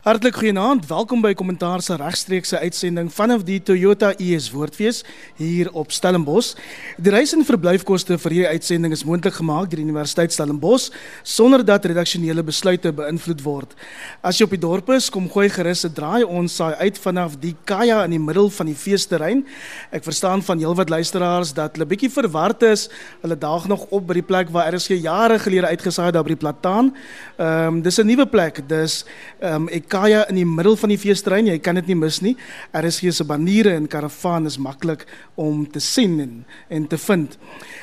Hartlik goeienaand. Welkom by Kommentaar se regstreekse uitsending vanaf die Toyota US Woordfees hier op Stellenbosch. Die reis en verblyfkoste vir hierdie uitsending is moontlik gemaak deur die Universiteit Stellenbosch sonder dat redaksionele besluite beïnvloed word. As jy op die dorp is, kom gooi gerus 'n draai ons saai uit vanaf die kaja in die middel van die feesterrein. Ek verstaan van heelwat luisteraars dat hulle bietjie verward is. Hulle daag nog op by die plek waar RSG jare gelede uitgesaai het daar by die plataan. Ehm um, dis 'n nuwe plek. Dis ehm um, kaja in die middel van die feestrein. Jy kan dit nie mis nie. Er is hier se baniere en karavaan is maklik om te sien en en te vind.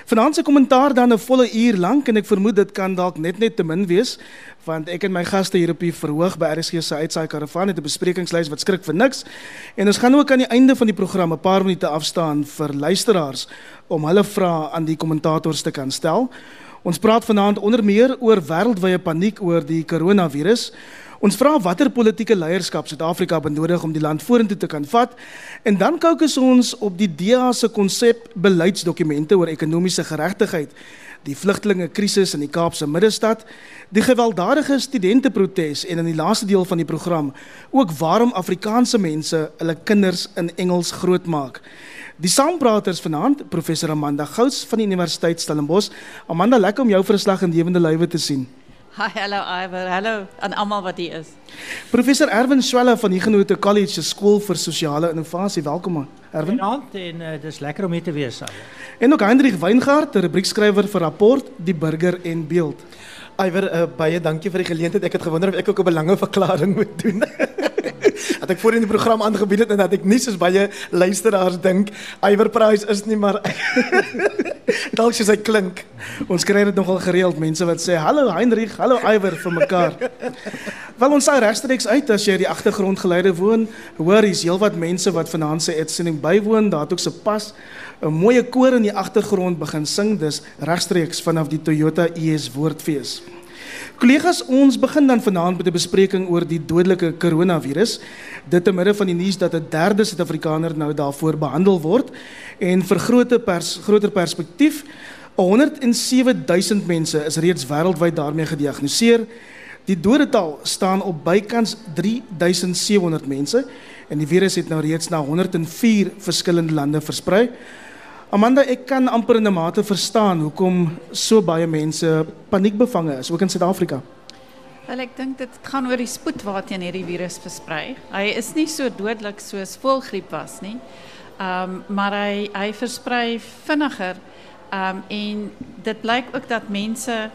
Vanaand se kommentaar dan 'n volle uur lank en ek vermoed dit kan dalk net net te min wees want ek en my gaste hier op die verhoog by RSG se uitsaai karavaan het 'n besprekingslys wat skrik vir niks. En ons gaan ook aan die einde van die program 'n paar minute afstaan vir luisteraars om hulle vrae aan die kommentators te kan stel. Ons praat vanaand onder meer oor wêreldwye paniek oor die koronavirus. Ons vra watter politieke leierskap Suid-Afrika benodig om die land vorentoe te kan vat en dan kookus ons op die DA se konsep beleidsdokumente oor ekonomiese geregtigheid, die vlugtelingekrisis in die Kaapse middestad, die gewelddadige studenteprotes en in die laaste deel van die program ook waarom Afrikaanse mense hulle kinders in Engels grootmaak. Die saampraters vanaand, professor Amanda Gous van die Universiteit Stellenbosch. Amanda, lekker om jou verslag in lewende lywe te sien. Hi, hallo Iver. Hallo aan almal wat hier is. Professor Erwin Swelle van die Genote College se skool vir sosiale innovasie. Welkom Erwin. Goeienaand en uh, dis lekker om hier te wees al. En ook Hendrik Weingart, rubriekskrywer vir rapport Die Burger en Beeld. Iver, uh, baie dankie vir die geleentheid. Ek het gewonder of ek ook 'n belangeverklaring moet doen. dat ek voor in die program aangebied het en dat ek nie soos baie luisteraars dink Iver Price is nie maar dalk soos hy klink. Ons kry dit nogal gereeld mense wat sê hallo Heinrich, hallo Iver vir mekaar. Wel ons saai regstreeks uit as jy die agtergrondgeluide woon, hoor hier's heelwat mense wat vanaand se uitsending bywoon, daar het ook se pas 'n mooie koor in die agtergrond begin sing, dis regstreeks vanaf die Toyota US Woordfees. Kollegas, ons begin dan vanaand met 'n bespreking oor die dodelike koronavirus. Dit te midde van die nuus dat 'n derde Suid-Afrikaner nou daarvoor behandel word en vir groter pers, groter perspektief, 107000 mense is reeds wêreldwyd daarmee gediagnoseer. Die dodetal staan op bykans 3700 mense en die virus het nou reeds na 104 verskillende lande versprei. Amanda, ek kan amper in 'n mate verstaan hoekom so baie mense paniekbevange is, ook in Suid-Afrika. Wel, ek dink dit gaan oor die spoed waarteen hierdie virus versprei. Hy is nie so dodelik soos voëlgriep was nie. Um, maar hy hy versprei vinniger. Um, en dit blyk ook dat mense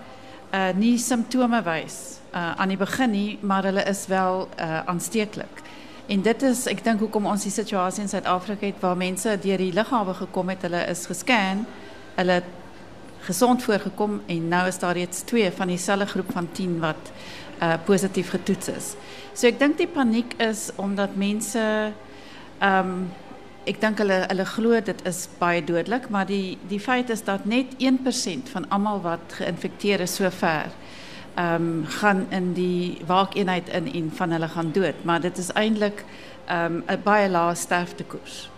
uh nie simptome wys uh aan die begin nie, maar hulle is wel uh aansteeklik. En dit is ek dink hoekom ons die situasie in Suid-Afrika het waar mense deur die lughawe gekom het, hulle is gescan, hulle gesond voorgekom en nou is daar reeds 2 van dieselfde groep van 10 wat uh positief getoets is. So ek dink die paniek is omdat mense ehm um, ek dink hulle hulle glo is baie dodelik, maar die die feit is dat net 1% van almal wat geïnfekteer is sover um, gaan in die waakeenheid in en van hulle gaan dood. Maar dit is um, 'n baie lae sterftekoers.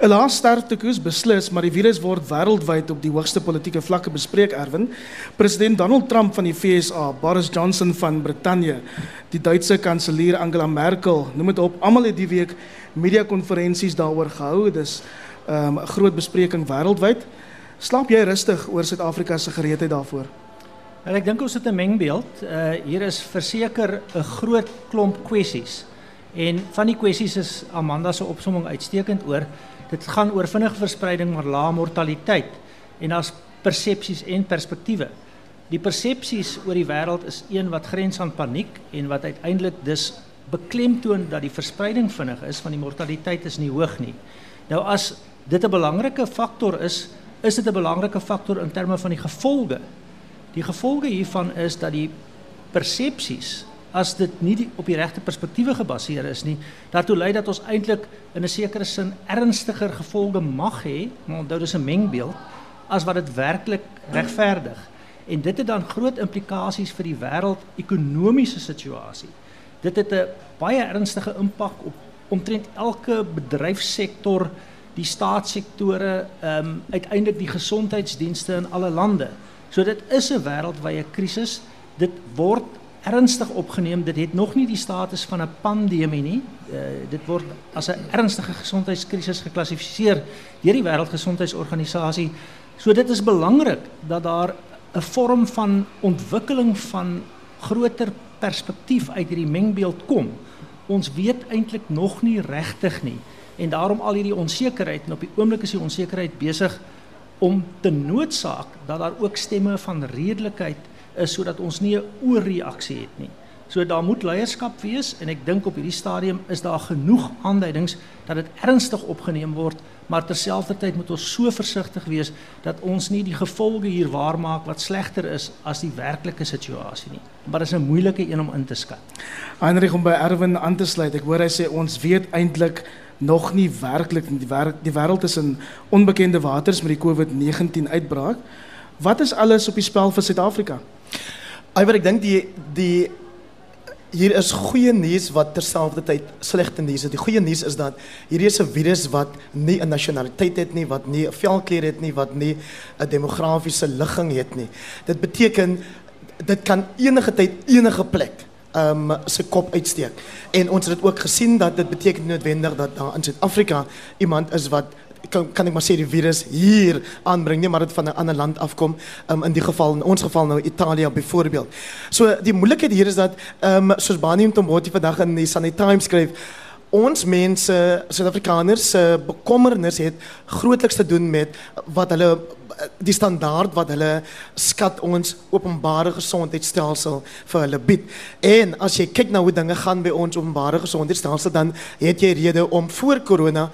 'n Lae sterftekoers beslis, maar die virus word wêreldwyd op die hoogste politieke vlakke bespreek, Erwin. President Donald Trump van die VSA, Boris Johnson van Brittanje, die Duitse kanselier Angela Merkel, noem dit op, almal het die week media konferensies daaroor gehou. Dis ehm, 'n um, groot bespreking wêreldwyd. Slaap jy rustig oor Suid-Afrika se gereedheid daarvoor? En ek dink ons het 'n mengbeeld. Uh hier is verseker 'n groot klomp kwessies. En van die kwessies is Amanda se opsomming uitstekend oor. Dit gaan oor vinnige verspreiding maar lae mortaliteit en daar's persepsies en perspektiewe. Die persepsies oor die wêreld is een wat grens aan paniek en wat uiteindelik dus beklemtoon dat die verspreiding vinnig is van die mortaliteit is nie hoog nie. Nou as dit 'n belangrike faktor is, is dit 'n belangrike faktor in terme van die gevolge Die gevolge hiervan is dat die persepsies as dit nie die, op die regte perspektiewe gebaseer is nie, daartoe lei dat ons eintlik in 'n sekere ernstiger gevolge mag hê, maar onthou dis 'n mengbeeld as wat dit werklik regverdig. En dit het dan groot implikasies vir die wêreld-ekonomiese situasie. Dit het 'n baie ernstige impak op omtrent elke bedryfsektor, die staatssektore, ehm uiteindelik die gesondheidsdienste in alle lande. So dit is 'n wêreldwye krisis. Dit word ernstig opgeneem. Dit het nog nie die status van 'n pandemie nie. Uh, dit word as 'n ernstige gesondheidskrisis geklassifiseer deur die Wêreldgesondheidsorganisasie. So dit is belangrik dat daar 'n vorm van ontwikkeling van groter perspektief uit hierdie mengbeeld kom. Ons weet eintlik nog nie regtig nie en daarom al hierdie onsekerheid en op die oomblik is die onsekerheid besig om te noodsaak dat daar ook stemme van redelikheid is sodat ons nie 'n oorreaksie het nie. So daar moet leierskap wees en ek dink op hierdie stadium is daar genoeg aanduidings dat dit ernstig opgeneem word, maar terselfdertyd moet ons so versigtig wees dat ons nie die gevolge hier waarmaak wat slegter is as die werklike situasie nie. Maar dit is 'n moeilike een om in te skat. Heinrich om by Erwin aan te sluit. Ek hoor hy sê ons weet eintlik nog nie werklik die wêreld is in onbekende waters met die COVID-19 uitbraak. Wat is alles op die spel vir Suid-Afrika? Iwer ek dink die die hier is goeie nuus wat terselfdertyd slegte is. Die goeie nuus is dat hierdie is 'n virus wat nie 'n nasionaliteit het nie, wat nie 'n velkleur het nie, wat nie 'n demografiese ligging het nie. Dit beteken dit kan enige tyd enige plek um sy kop uitsteek. En ons het dit ook gesien dat dit beteken noodwendig dat daar in Suid-Afrika iemand is wat kan kan ek maar die virus hier aanbring nie maar dit van 'n ander land afkom um, in die geval in ons geval nou Italië byvoorbeeld. So die moeilikheid hier is dat ehm um, soos Bani Mtomboti vandag in die Sunday Times skryf ons mense Suid-Afrikaners se uh, bekommernis het grootliks te doen met wat hulle die standaard wat hulle skat ons openbare gesondheidstelsel vir hulle bied. En as jy kyk na hoe dinge gaan by ons openbare gesondheidstelsel dan het jy rede om voor corona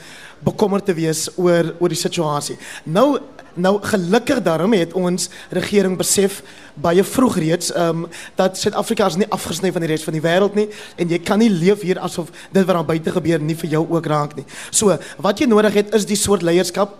bekommerd te wees oor oor die situasie. Nou nou gelukkig daarom het ons regering besef baie vroeg reeds um, dat Suid-Afrika is nie afgesny van die res van die wêreld nie en jy kan nie leef hier asof dit wat daar buite gebeur nie vir jou ook raak nie. So, wat jy nodig het is die soort leierskap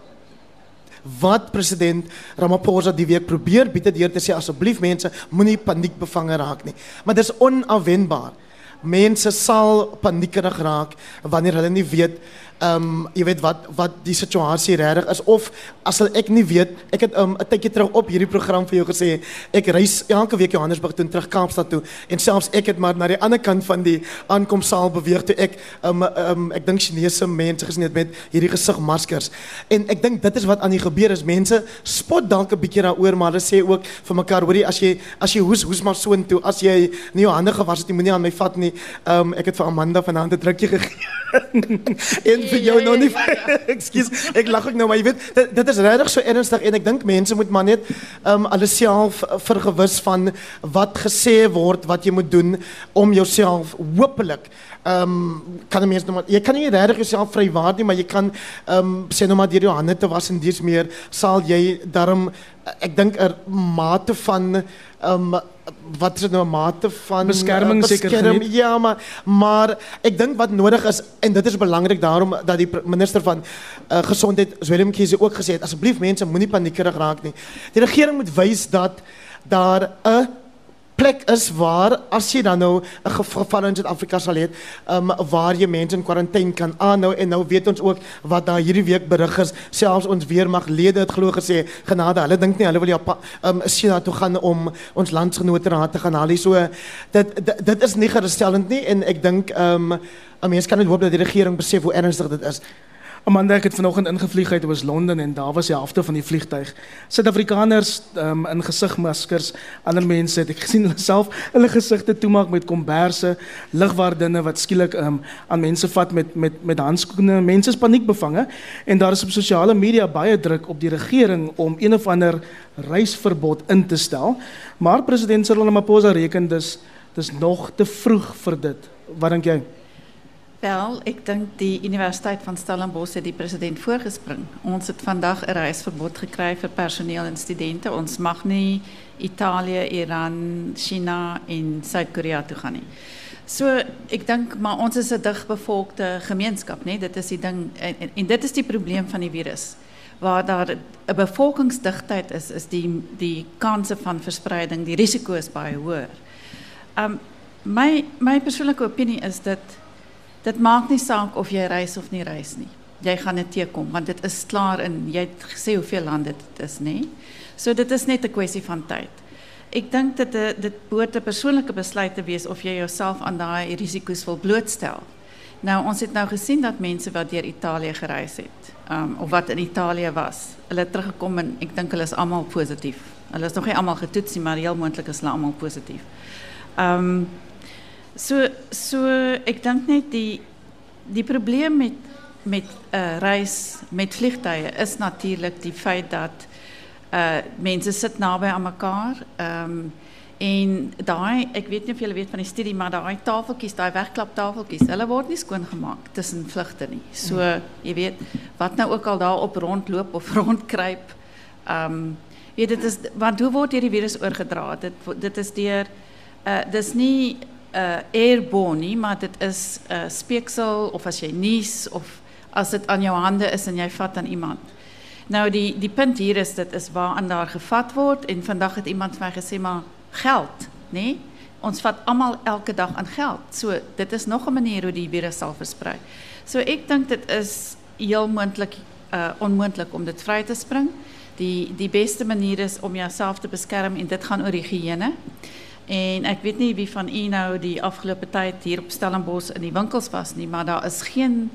wat president Ramaphosa die week probeer bied deur te sê asseblief mense moenie paniekbevange raak nie. Maar dis onafwendbaar. Mense sal paniekerig raak wanneer hulle nie weet ehm um, jy weet wat wat die situasie regtig is of as ek nie weet ek het ehm, 'n um, tydjie terug op hierdie program vir jou gesê ek reis elke week Johannesburg toe terug Kaapstad toe en selfs ek het maar na die ander kant van die aankomsaal beweeg toe ek ehm um, um, ek dink Chinese mense gesien het met hierdie gesigmaskers. En ek dink dit is wat aan die gebeur is mense spot dalk 'n bietjie daaroor maar hulle sê ook vir mekaar hoorie as jy as jy hoes hoes maar so intoe as jy nie jou hande gewas het jy moenie aan my vat nie. Ehm um, ek het vir Amanda vanaand 'n drukkie gegee. En vir jou nou nie. Ekskuus, ek lag ek nou, maar jy weet, dit, dit is regtig so ernstig en ek dink mense moet maar net ehm um, alles self vergewis van wat gesê word wat jy moet doen om jouself hopelik ehm um, kan 'n mens nou maar jy kan nie regtig jouself vrywaar nie, maar jy kan ehm um, sê nou maar deur jou hande te was en dis meer sal jy daarom ek dink 'n er mate van ehm um, wat is dit nou mate van beskerming seker beskerm, ja maar maar ek dink wat nodig is en dit is belangrik daarom dat die minister van uh, gesondheid Willem Kiese ook gesê het asseblief mense moenie paniekerig raak nie. Die regering moet wys dat daar 'n plek is waar as jy dan nou 'n geval in Suid-Afrika sal hê, um, waar jy mense in kwarantyne kan aanhou en nou weet ons ook wat daar hierdie week berig is, selfs ons weermaglede het glo gesê genade, hulle dink nie hulle wil Japan um, China toe gaan om ons landsgenote raad te gaan haal nie. So dit, dit is nie gerusstellend nie en ek dink um, 'n mens kan net hoop dat die regering besef hoe ernstig dit is. Amanda ek het vanoggend ingevlieg uit oor Londen en daar was die helfte van die vliegtyg Suid-Afrikaners um, in gesigmaskers, ander mense het ek gesien hulle self hulle gesigte toemaak met komberse, ligwaardinne wat skielik um, aan mense vat met met met handskoene. Mense is paniekbevange en daar is op sosiale media baie druk op die regering om een of ander reisverbod in te stel. Maar president Cyril Ramaphosa reken dis dis nog te vroeg vir dit. Wat dink jy? Wel, ik denk die Universiteit van Stellenbosch het die president voorgespring. Ons het vandaag een reisverbod gekregen voor personeel en studenten. Ons mag niet Italië, Iran, China en Zuid-Korea toe gaan nie. So ek dink maar ons is 'n digbevolkte gemeenskap, né? Dit is die ding en, en, dit is die probleem van die virus. Waar daar 'n bevolkingsdigtheid is, is die die kanse van verspreiding, die risiko is baie hoër. Um my my persoonlike opinie is dat dit maak nie saak of jy reis of nie reis nie. Jy gaan dit teekom want dit is klaar in jy het gesê hoeveel lande dit is, nê? So dit is net 'n kwessie van tyd. ek dink dit dit behoort 'n persoonlike besluit te wees of jy jouself aan daai risiko's wil blootstel. Nou ons het nou gesien dat mense wat deur Italië gereis het, um, of wat in Italië was, hulle teruggekom en ek dink hulle is almal positief. Hulle is nog nie almal getoets nie, maar heel moontlik is hulle almal positief. Ehm so so ek dink net die die probleem met met uh, reis met vliegtuie is natuurlik die feit dat uh mense sit naby aan mekaar. Ehm um, en daai ek weet nie of julle weet van die studie maar daai tafeltjies, daai wegklap tafeltjies, hulle word nie skoon gemaak tussen vlugte nie. So jy weet wat nou ook al daar op rondloop of rondkruip. Ehm um, weet dit is want hoe word hierdie virus oorgedra? Dit dit is deur uh dis nie uh nie, maar dit is uh, speeksel of as jy nies of as dit aan jou hande is en jy vat aan iemand. Nou die die punt hier is dit is waaraan daar gevat word en vandag het iemand my gesê maar geld? Nee? Ons vat almal elke dag aan geld. So dit is nog 'n manier hoe die virus sal versprei. So ek dink dit is heel moontlik uh onmoontlik om dit vry te spring. Die die beste manier is om jouself te beskerm en dit gaan oor. En ek weet nie wie van u nou die afgelope tyd hier op Stellenbosch in die winkels was nie, maar daar is geen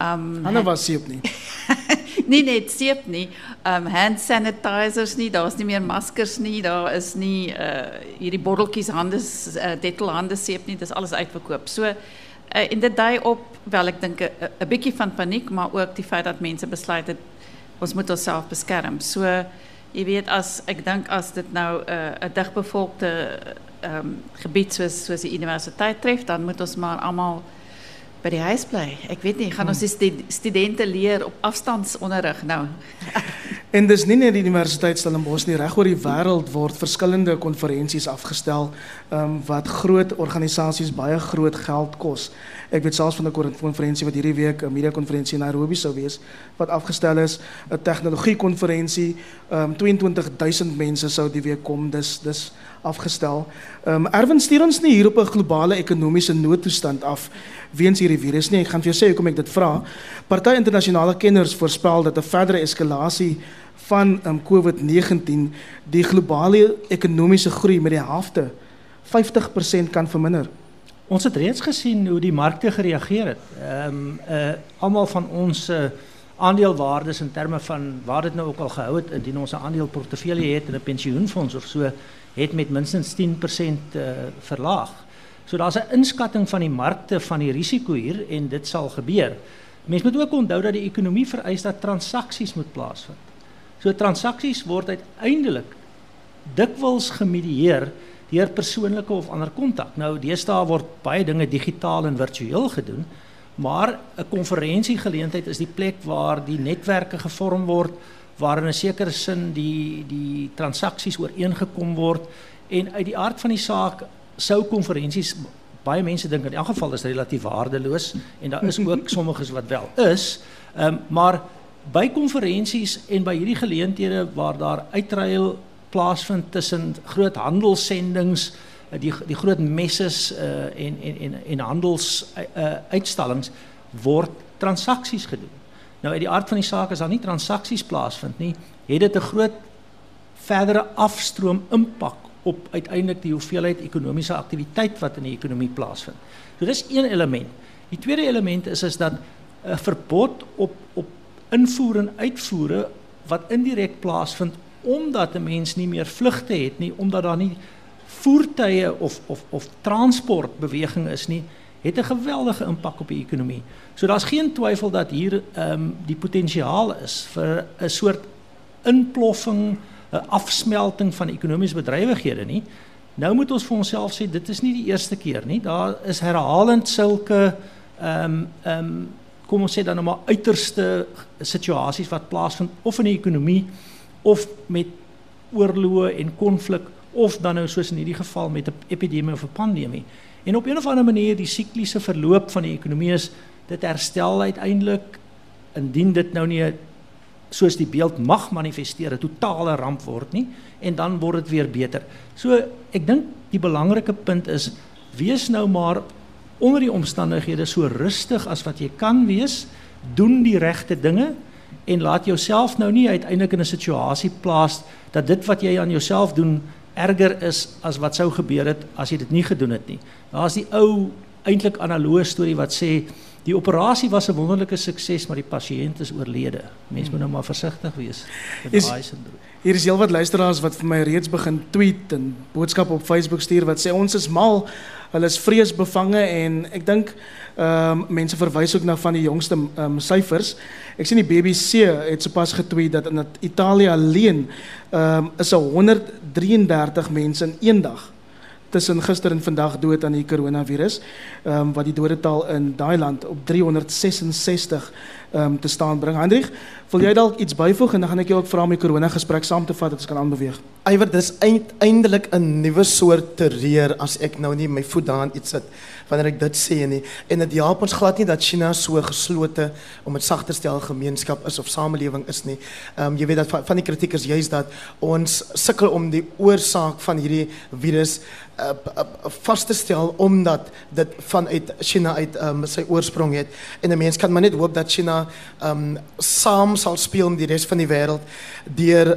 um Hulle was seep nie. nie net seep nie, um hand sanitizers nie, daar's nie meer maskers nie, daar is nie uh hierdie botteltjies hande uh, dettel hande seep nie, dis alles uitverkoop. So uh, en dit dui op wel ek dink 'n bietjie van paniek, maar ook die feit dat mense besluit het ons moet onsself beskerm. So jy weet as ek dink as dit nou 'n uh, 'n digbevolkte um gebied soos soos die universiteit tref, dan moet ons maar almal by die huis bly. Ek weet nie, gaan ons die studente leer op afstandsonderrig nou? en dis nie net die Universiteit Stellenbosch nie, reg oor die wêreld word verskillende konferensies afgestel um, wat groot organisasies baie groot geld kos. Ek weet selfs van 'n konferensie wat hierdie week 'n media konferensie in Nairobi sou wees wat afgestel is, 'n tegnologie konferensie, um, 22000 mense sou die week kom. Dis dis afgestel. Ehm um, Erwin stuur ons nie hier op 'n globale ekonomiese noodtoestand af weens hierdie virus nie. Ek gaan vir jou sê hoekom ek dit vra. Party internasionale kenners voorspel dat 'n verdere eskalasie van ehm um, COVID-19 die globale ekonomiese groei met die helfte 50% kan verminder. Ons het reeds gesien hoe die markte gereageer het. Ehm um, uh almal van ons uh, aandelewaardes in terme van waar dit nou ook al gehou het indien ons 'n aandeleportefeulje het in 'n pensioenfonds of so het met minstens 10% uh, verlaag. So daar's 'n inskatting van die markte van die risiko hier en dit sal gebeur. Mens moet ook onthou dat die ekonomie vereis dat transaksies moet plaasvind. So transaksies word uiteindelik dikwels gemedieer deur persoonlike of ander kontak. Nou deesdae word baie dinge digitaal en virtueel gedoen, maar 'n konferensiegeleentheid is die plek waar die netwerke gevorm word waar in 'n sekere sin die die transaksies ooreengekom word en uit die aard van die saak sou konferensies baie mense dink in elk geval is relatief waardeloos en daar is ook sommiges wat wel is um, maar by konferensies en by hierdie geleenthede waar daar uitruil plaasvind tussen groot handelssendings eh, die die groot messes uh, en en en en handels uh, uitstallings word transaksies gedoen Nou uit die aard van die saak is daar nie transaksies plaasvind nie, het dit 'n groot verdere afstroom impak op uiteindelik die hoeveelheid ekonomiese aktiwiteit wat in die ekonomie plaasvind. So dis een element. Die tweede element is is dat 'n verbod op op invoer en uitvoere wat indirek plaasvind omdat 'n mens nie meer vlugte het nie, omdat daar nie voertuie of of of transportbeweging is nie, het 'n geweldige impak op die ekonomie. So daar's geen twyfel dat hier ehm die potensiaal is vir 'n soort inploffing, 'n afsmelting van ekonomiese bedrywighede nie. Nou moet ons vir onsself sê dit is nie die eerste keer nie. Daar is herhalend sulke ehm ehm kom ons sê dan nou maar uiterste situasies wat plaasvind of in die ekonomie of met oorloë en konflik of dan nou soos in hierdie geval met 'n epidemie of 'n pandemie. En op een of ander manier die sikliese verloop van die ekonomie is dit herstel uiteindelik indien dit nou nie soos die beeld mag manifesteer 'n totale ramp word nie en dan word dit weer beter. So ek dink die belangrike punt is wees nou maar onder die omstandighede so rustig as wat jy kan wees, doen die regte dinge en laat jouself nou nie uiteindelik in 'n situasie plaas dat dit wat jy aan jouself doen erger is as wat sou gebeur het as jy dit nie gedoen het nie. Daar's die ou eintlik analoë storie wat sê die operasie was 'n wonderlike sukses, maar die pasiënt is oorlede. Mense moet nou maar versigtig wees met Is- daai sindroom. Hier is heelwat luisteraars wat vir my reeds begin tweet en boodskappe op Facebook stuur wat sê ons is mal, hulle is vreesbevange en ek dink ehm um, mense verwys ook na van die jongste ehm um, syfers. Ek sien die BBC het sopas getweet dat in Italië alleen ehm um, is 133 mense in een dag tussen gister en vandag dood aan die coronavirus. Ehm um, wat die dodetal in daai land op 366 ehm um, te staan bring. Hendrik, wil jy dalk iets byvoeg en dan gaan ek jou ook vra om die corona gesprek saam te vat dat ons kan aanbeweeg. Iwer dis uiteindelik 'n nuwe soort terreur as ek nou nie my voet daarin iets sit wanneer ek dit sê nie. En dit help ons glad nie dat China so geslote om dit sagter stel gemeenskap is of samelewing is nie. Ehm um, jy weet dat van, van die kritiek is juist dat ons sukkel om die oorsaak van hierdie virus uh, uh, vas te stel omdat dit vanuit China uit um, sy oorsprong het en 'n mens kan maar net hoop dat China um, saam sal speel met die res van die wêreld deur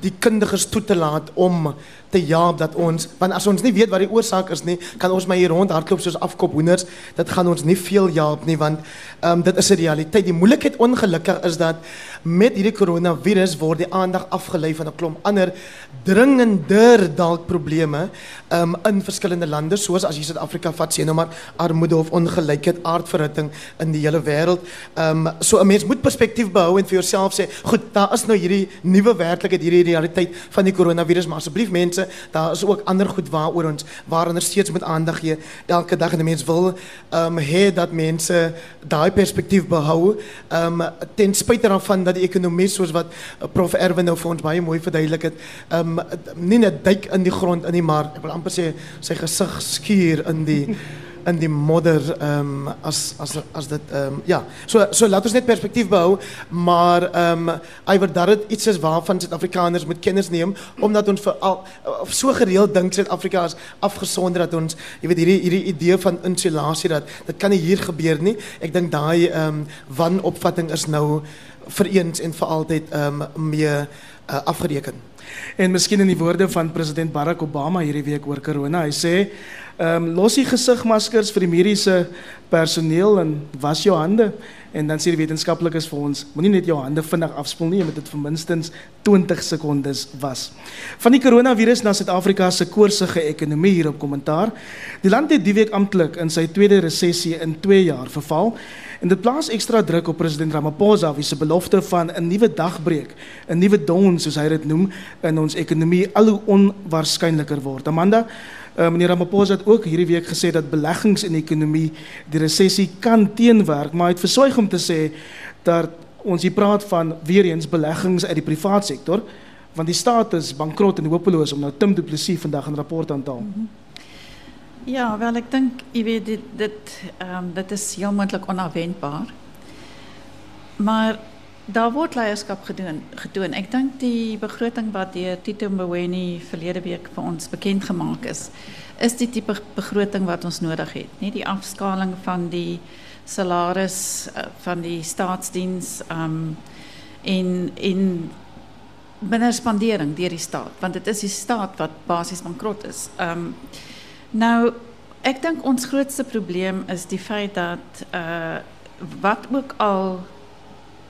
die kundiges toe te laat om te help dat ons want as ons nie weet wat die oorsaak is nie, kan ons maar hier rond hardloop soos afkop hoenders. Dit gaan ons nie veel help nie want ehm um, dit is 'n realiteit. Die moeilikheid ongelukkig is dat met hierdie coronavirus word die aandag afgelei van 'n klomp ander dringender dalk probleme ehm um, in verskillende lande soos as jy Suid-Afrika vat sien nou maar armoede of ongelykheid, aardverhitting in die hele wêreld. Ehm um, so 'n mens moet perspektief behou en vir jouself sê, goed, daar is nou hierdie nuwe werklikheid, hierdie realiteit van die coronavirus, maar asseblief mense, daar is ook ander goed waaroor ons waaronder steeds moet aandag gee elke dag 'n mens wil ehm um, dat mense daai perspektief behou. Ehm um, ten spyte daarvan dat die ekonomie soos wat uh, Prof Erwin nou vir ons baie mooi verduidelik het, ehm um, nie duik in die grond in die maar ek wil amper sê sy gesig skuur in die in die modder ehm um, as as as dit ehm um, ja so so laat ons net perspektief behou maar ehm um, iwer dat dit iets is waarvan Suid-Afrikaners moet kennis neem omdat ons vir al of so gereeld dink Suid-Afrika is afgesonder dat ons jy weet hierdie hierdie idee van insulasie dat dit kan hier gebeur nie ek dink daai ehm wanopvatting is nou vir eens en vir altyd ehm um, mee afgereken En miskien in die woorde van president Barack Obama hierdie week oor corona. Hy sê, ehm los die gesigmaskers vir die mediese personeel en was jou hande. En dan sê die wetenskaplikes vir ons, moenie net jou hande vinnig afspoel nie, jy moet dit vir minstens 20 sekondes was. Van die coronavirus na Suid-Afrika se koorsige ekonomie hier op kommentaar. Die land het die week amptelik in sy tweede resessie in 2 jaar verval. En dit plaas ekstra druk op president Ramaphosa wie se belofte van 'n nuwe dagbreek, 'n nuwe dawn soos hy dit noem, in ons ekonomie al hoe onwaarskynliker word. Amanda, uh, meneer Ramaphosa het ook hierdie week gesê dat beleggings in die ekonomie die resessie kan teenwerk, maar hy het versuig om te sê dat ons hier praat van weer eens beleggings uit die privaat sektor, want die staat is bankrot en hopeloos om nou Tim Du Plessis vandag 'n rapport aan te haal. Ja, wel ek dink jy weet dit dit ehm dit is heel moontlik onafwendbaar. Maar daar word leierskap gedoen. Ek dink die begroting wat deur Tito Mboweni verlede week vir ons bekend gemaak is, is die tipe begroting wat ons nodig het. Nie die afskaling van die salaris uh, van die staatsdiens ehm um, en en minder spandering deur die staat, want dit is die staat wat basies bankrot is. Ehm um, Nou, ek dink ons grootste probleem is die feit dat uh wat ook al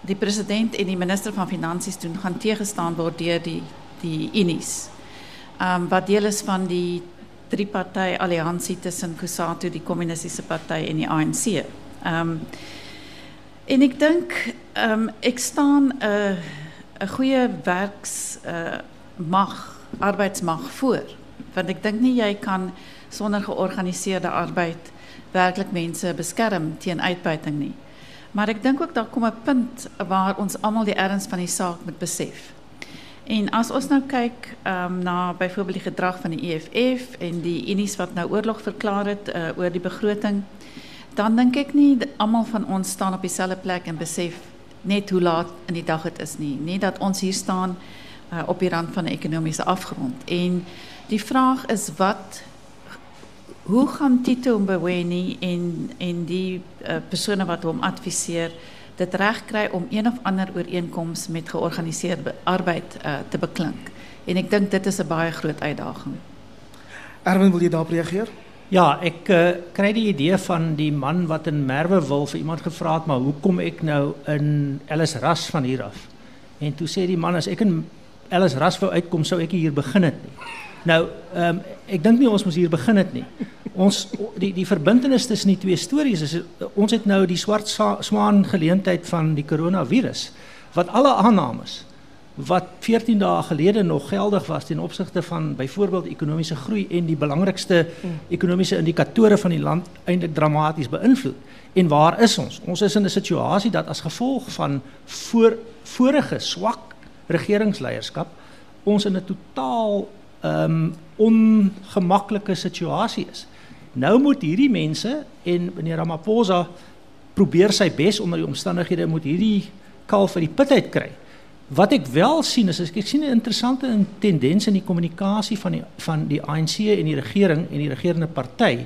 die president en die minister van finansies doen gaan teëgestaan word die die Unis. Um wat deel is van die drie party alliansie tussen Kusatu, die kommunistiese party en die ANC. Um en ek dink um ek staan uh, 'n arbeidsmag voor want ek dink nie jy kan sonder georganiseerde arbeid werklik mense beskerm teen uitbuiting nie. Maar ek dink ook daar kom 'n punt waar ons almal die erns van die saak moet besef. En as ons nou kyk um, na byvoorbeeld die gedrag van die EFF en die unies wat nou oorlog verklaar het uh, oor die begroting, dan dink ek nie almal van ons staan op dieselfde plek en besef net hoe laat in die dag dit is nie. Nie dat ons hier staan uh, op die rand van 'n ekonomiese afgrond. En die vraag is wat hoe gaan Tito Mboweni en en die uh, persone wat hom adviseer dit regkry om een of ander ooreenkoms met georganiseerde arbeid uh, te beklink. En ek dink dit is 'n baie groot uitdaging. Erwin, wil jy daarop reageer? Ja, ek uh, kry die idee van die man wat in Merwe wil vir iemand gevra het, maar hoe kom ek nou in Ellis Ras van hier af? En toe sê die man as ek in Ellis Ras wou uitkom, sou ek hier begin het nie. Nou, ehm um, ek dink nie ons moet hier begin het nie. Ons die die verbintenis tussen die twee stories is ons het nou die swart swaan geleentheid van die koronavirus wat alle aannames wat 14 dae gelede nog geldig was ten opsigte van byvoorbeeld ekonomiese groei en die belangrikste ekonomiese indikatore van die land eintlik dramaties beïnvloed. En waar is ons? Ons is in 'n situasie dat as gevolg van voor vorige swak regeringsleierskap ons in 'n totaal um, ongemaklike situasie is. Nou moet hierdie mense en meneer Ramaphosa probeer sy bes onder die omstandighede moet hierdie kalf die put uit kry. Wat ek wel sien is ek sien interessante tendens in die kommunikasie van die van die ANC en die regering en die regerende party.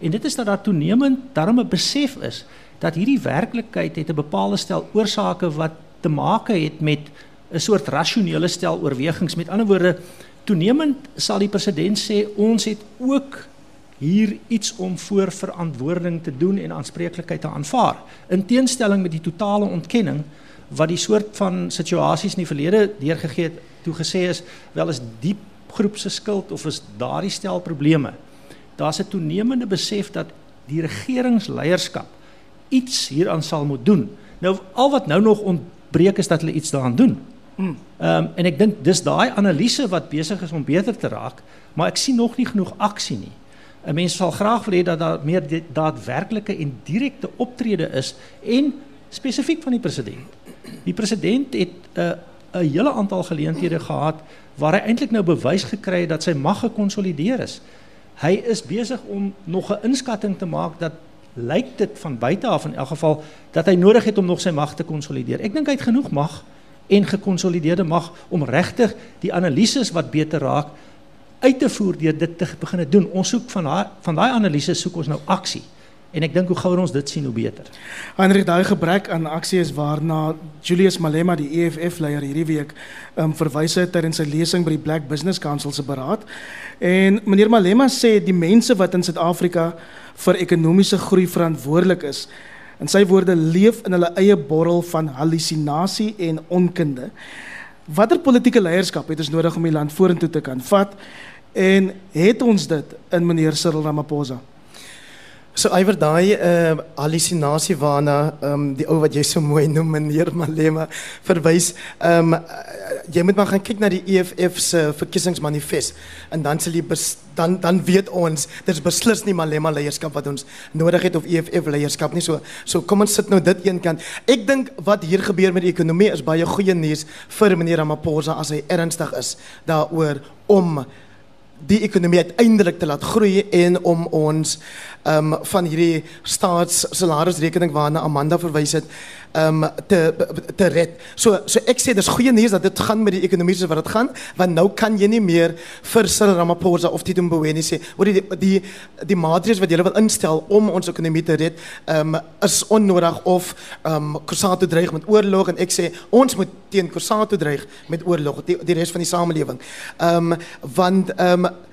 En dit is dat daar toenemend daarom besef is dat hierdie werklikheid het 'n bepaalde stel oorsake wat te maak het met 'n soort rasionele stel oorwegings. Met ander woorde, toenemend sal die president sê ons het ook hier iets om voor verantwoording te doen en aanspreeklikheid te aanvaar. In teenstelling met die totale ontkenning wat die soort van situasies in die verlede deurgegee het toe gesê is wel is diep groep se skuld of is daardie stel probleme. Daar's 'n toenemende besef dat die regeringsleierskap iets hieraan sal moet doen. Nou al wat nou nog ontbreek is dat hulle iets daaraan doen. Ehm en ek dink dis daai analise wat besig is om beter te raak, maar ek sien nog nie genoeg aksie nie. 'n Mens sal graag wil hê dat daar meer daadwerklike en direkte optrede is en spesifiek van die president. Die president het 'n uh, 'n hele aantal geleenthede gehad waar hy eintlik nou bewys gekry het dat sy mag gekonsolideer is. Hy is besig om nog 'n inskatting te maak dat lyk dit van buite af in elk geval dat hy nodig het om nog sy mag te konsolideer. Ek dink hy het genoeg mag en gekonsolideerde mag om regtig die analises wat beter raak uit te voer deur dit te begin doen. Ons soek van daai van daai analises soek ons nou aksie. En ek dink hoe gouer ons dit sien hoe beter. Heinrich daai gebrek aan aksie is waarna Julius Malema die EFF leier hierdie week um, verwys het tydens sy lesing by die Black Business Council se beraad. En meneer Malema sê die mense wat in Suid-Afrika vir ekonomiese groei verantwoordelik is, in sy woorde leef in hulle eie borrel van hallusinasie en onkunde. Watter politieke leierskap het ons nodig om die land vorentoe te kan vat? En het ons dit in meneer Cyril Ramaphosa? So iwer daai uh hallusinasie waarna ehm um, die ou wat jy so mooi noem meneer Malema verwys. Ehm um, jy moet maar gaan kyk na die EFF se verkiesingsmanifest en dan sal jy dan dan weet ons dis beslis nie Malema leierskap wat ons nodig het of EFF leierskap nie. So so kom ons sit nou dit een kant. Ek dink wat hier gebeur met die ekonomie is baie goeie nuus vir meneer Ramaphosa as hy ernstig is daaroor om die ekonomie uiteindelik te laat groei en om ons ehm um, van hierdie staatssalarisrekening waarna Amanda verwys het um, te te red. So so ek sê dis goeie nuus dat dit gaan met die ekonomie soos wat dit gaan, want nou kan jy nie meer vir Cyril Ramaphosa of Tito Mboweni sê oor die die die maatreëls wat jy wil instel om ons ekonomie te red, um, is onnodig of ehm um, Kusato dreig met oorlog en ek sê ons moet teen Kusato dreig met oorlog die die res van die samelewing. Ehm um, want ehm um,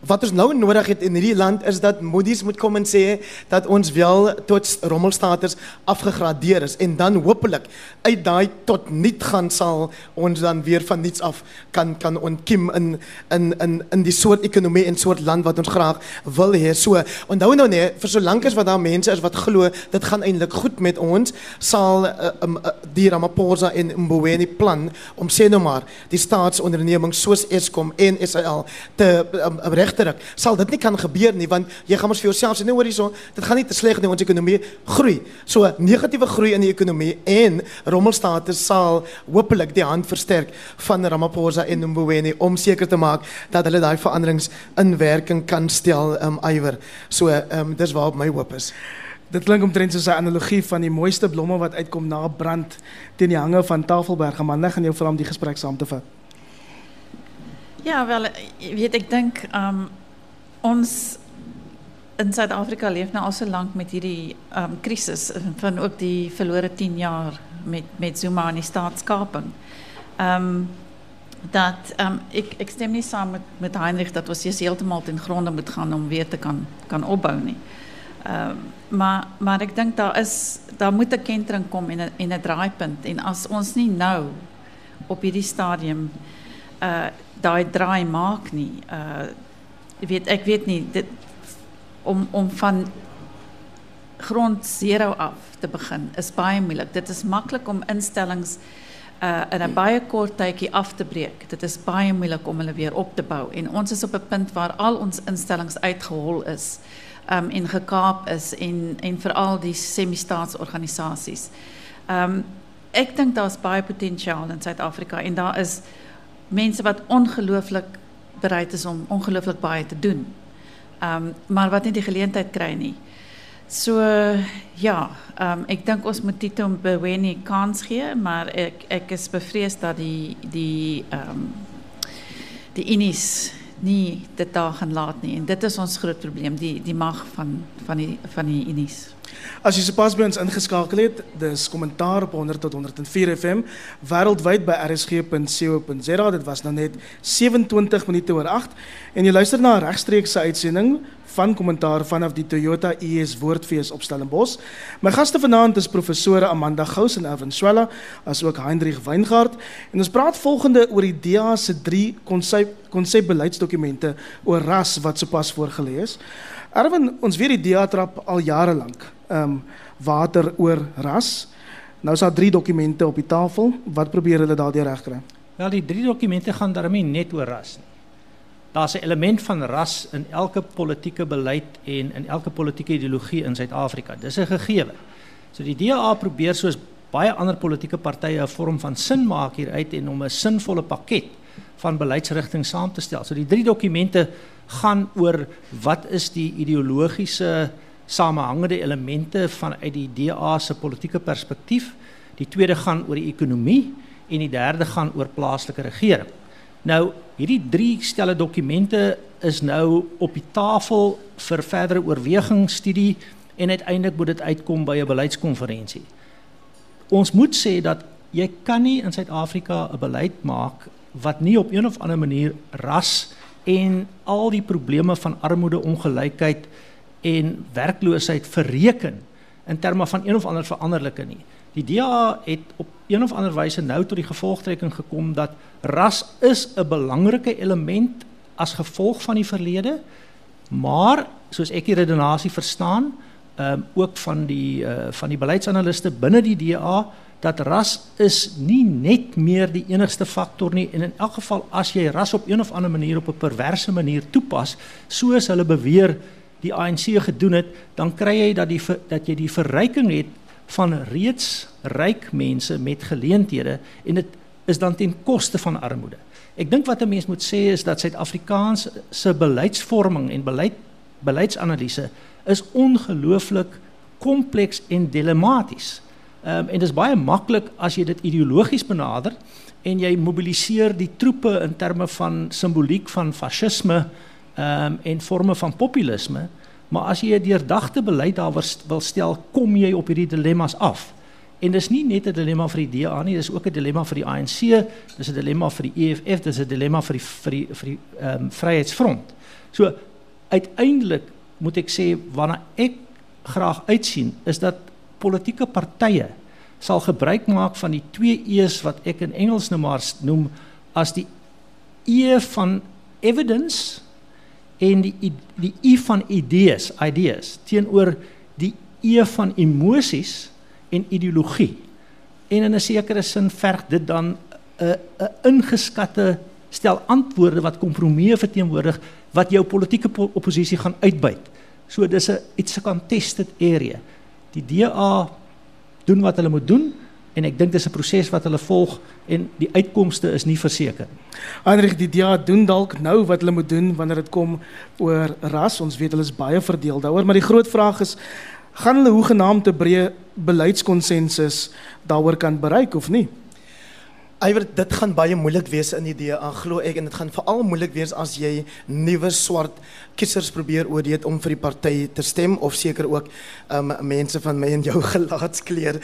Wat ons nou nodig het in hierdie land is dat Moody's moet kom en sê dat ons wel tot rommelstaters afgegradeer is en dan hopelik uit daai tot niet gaan sal ons dan weer van niets af kan kan ontkiem in in in in die soort ekonomie en soort land wat ons graag wil hê. So onthou nou nee, vir solank as wat daar mense is wat glo dit gaan eintlik goed met ons, sal uh, um, uh, die Ramaphosa en Mboweni plan om sê nou maar die staatsondernemings soos Eskom en SAL te um, regterik sal dit nie kan gebeur nie want jy gaan mos vir jouself sê nee hoor hierso dit gaan nie te sleg nie ons ekonomie groei so negatiewe groei in die ekonomie en rommelstate sal hopelik die hand versterk van Ramaphosa en Mboweni om seker te maak dat hulle daai veranderings in werking kan stel um iwer so um dis waar my hoop is Dit klink omtrent soos 'n analogie van die mooiste blomme wat uitkom na brand teen die hange van Tafelberg. Maar net gaan jou vra om die gesprek saam te vat. Ja, wel, weet ik denk, um, ons in Zuid-Afrika leeft nou al zo lang met die crisis van ook die verloren tien jaar met, met Zuma en die staatskaping. Um, dat ik, ik stem niet samen met, Heinrich dat we eerst helemaal ten gronde moet gaan om weer te kan, kan opbouwen. Maar, maar ik denk dat is, daar moet een kentering komen in een, in een draaipunt. En als ons niet nou op die stadium uh, daai draai maak nie, uh, weet, ek weet nie, dit, om, om van grond zero af te beginnen is baie moeilijk. Dit is makkelijk om instellings uh, in 'n baie kort tydjie af te breek. Dit is baie moeilik om hulle weer op te bou en ons is op 'n punt waar al ons instellings uitgehol is um en gekaap is en en veral die semi-staatsorganisasies. Um ek dink daar's baie potensiaal in Suid-Afrika en daar is mense wat ongelooflik bereid is om ongelooflik baie te doen. Um maar wat nie die geleentheid kry nie. So ja, um, ek dink ons moet Tito Mboweni kans gee, maar ek ek is bevrees dat die die ehm die Unis nie dit daar gaan laat nie en dit is ons groot probleem, die die mag van van die van die Unis. As jy sopas by ons ingeskakel het, dis kommentaar op 100 tot 104 FM wêreldwyd by rsg.co.za. Dit was nou net 27 minute oor 8 en jy luister na 'n regstreekse uitsending van kommentaar vanaf die Toyota US Woordfees op Stellenbosch. My gaste vanaand is professore Amanda Gous en Erwin Swela, asook Hendrik Weingart en ons praat volgende oor die DA se 3 konsep konsepbeleidsdokumente oor ras wat sopas voorgelê is. Erwin, ons weet die DA trap al jare lank um, water oor ras. Nou is daar drie dokumente op die tafel. Wat probeer hulle daardie regkry? Wel, die drie dokumente gaan daarmee net oor ras. Daar's 'n element van ras in elke politieke beleid en in elke politieke ideologie in Suid-Afrika. Dis 'n gegewe. So die DA probeer soos baie ander politieke partye 'n vorm van sin maak hieruit en om 'n sinvolle pakket van beleidsrigting saam te stel. So die drie dokumente gaan oor wat is die ideologiese samehangende elemente vanuit die DA se politieke perspektief. Die tweede gaan oor die ekonomie en die derde gaan oor plaaslike regering. Nou, hierdie drie stelle dokumente is nou op die tafel vir verdere oorweging, studie en uiteindelik moet dit uitkom by 'n beleidskonferensie. Ons moet sê dat jy kan nie in Suid-Afrika 'n beleid maak wat nie op een of ander manier ras en al die probleme van armoede, ongelykheid en werkloosheid verreken in terme van een of ander veranderlike nie. Die DA het op een of ander wyse nou tot die gevolgtrekking gekom dat ras is 'n belangrike element as gevolg van die verlede, maar soos ek die redenasie verstaan, ehm um, ook van die uh, van die beleidsanaliste binne die DA dat ras is nie net meer die enigste faktor nie en in elk geval as jy ras op een of ander manier op 'n perverse manier toepas, soos hulle beweer die ANC gedoen het, dan kry jy dat die dat jy die verryking het van reeds ryk mense met geleenthede en dit is dan ten koste van armoede. Ek dink wat 'n mens moet sê is dat Suid-Afrikaans se beleidsvorming en beleid beleidsanalise is ongelooflik kompleks en dilematies. Ehm um, en is baie maklik as jy dit ideologies benader en jy mobiliseer die troepe in terme van simboliek van fasisme ehm um, en forme van populisme, maar as jy 'n deurdagte beleid wil stel, kom jy op hierdie dilemma's af. En dis nie net 'n dilemma vir die DA nie, dis ook 'n dilemma vir die ANC, dis 'n dilemma vir die EFF, dis 'n dilemma vir die vir die vir die ehm Vryheidsfront. So uiteindelik moet ek sê waarna ek graag uitsien is dat politieke partye sal gebruik maak van die twee E's wat ek in Engels nou noem as die E van evidence en die die i van idees, ideas teenoor die e van emosies en ideologie. En in 'n sekere sin verg dit dan 'n 'n ingeskatte stel antwoorde wat kompromieë verteenwoordig wat jou politieke oppositie gaan uitbuit. So dis 'n it's a contested area. Die DA doen wat hulle moet doen en ek dink dis 'n proses wat hulle volg en die uitkomste is nie verseker nie. Heinrich die DA doen dalk nou wat hulle moet doen wanneer dit kom oor ras. Ons weet hulle is baie verdeel daaroor, maar die groot vraag is gaan hulle hoegenaamd 'n breë beleidskonsensus daaroor kan bereik of nie? Iwer dit gaan baie moeilik wees in die DA glo ek en dit gaan veral moeilik wees as jy nuwe swart kiesers probeer oorreed om vir die party te stem of seker ook um mense van my en jou gelaatskleur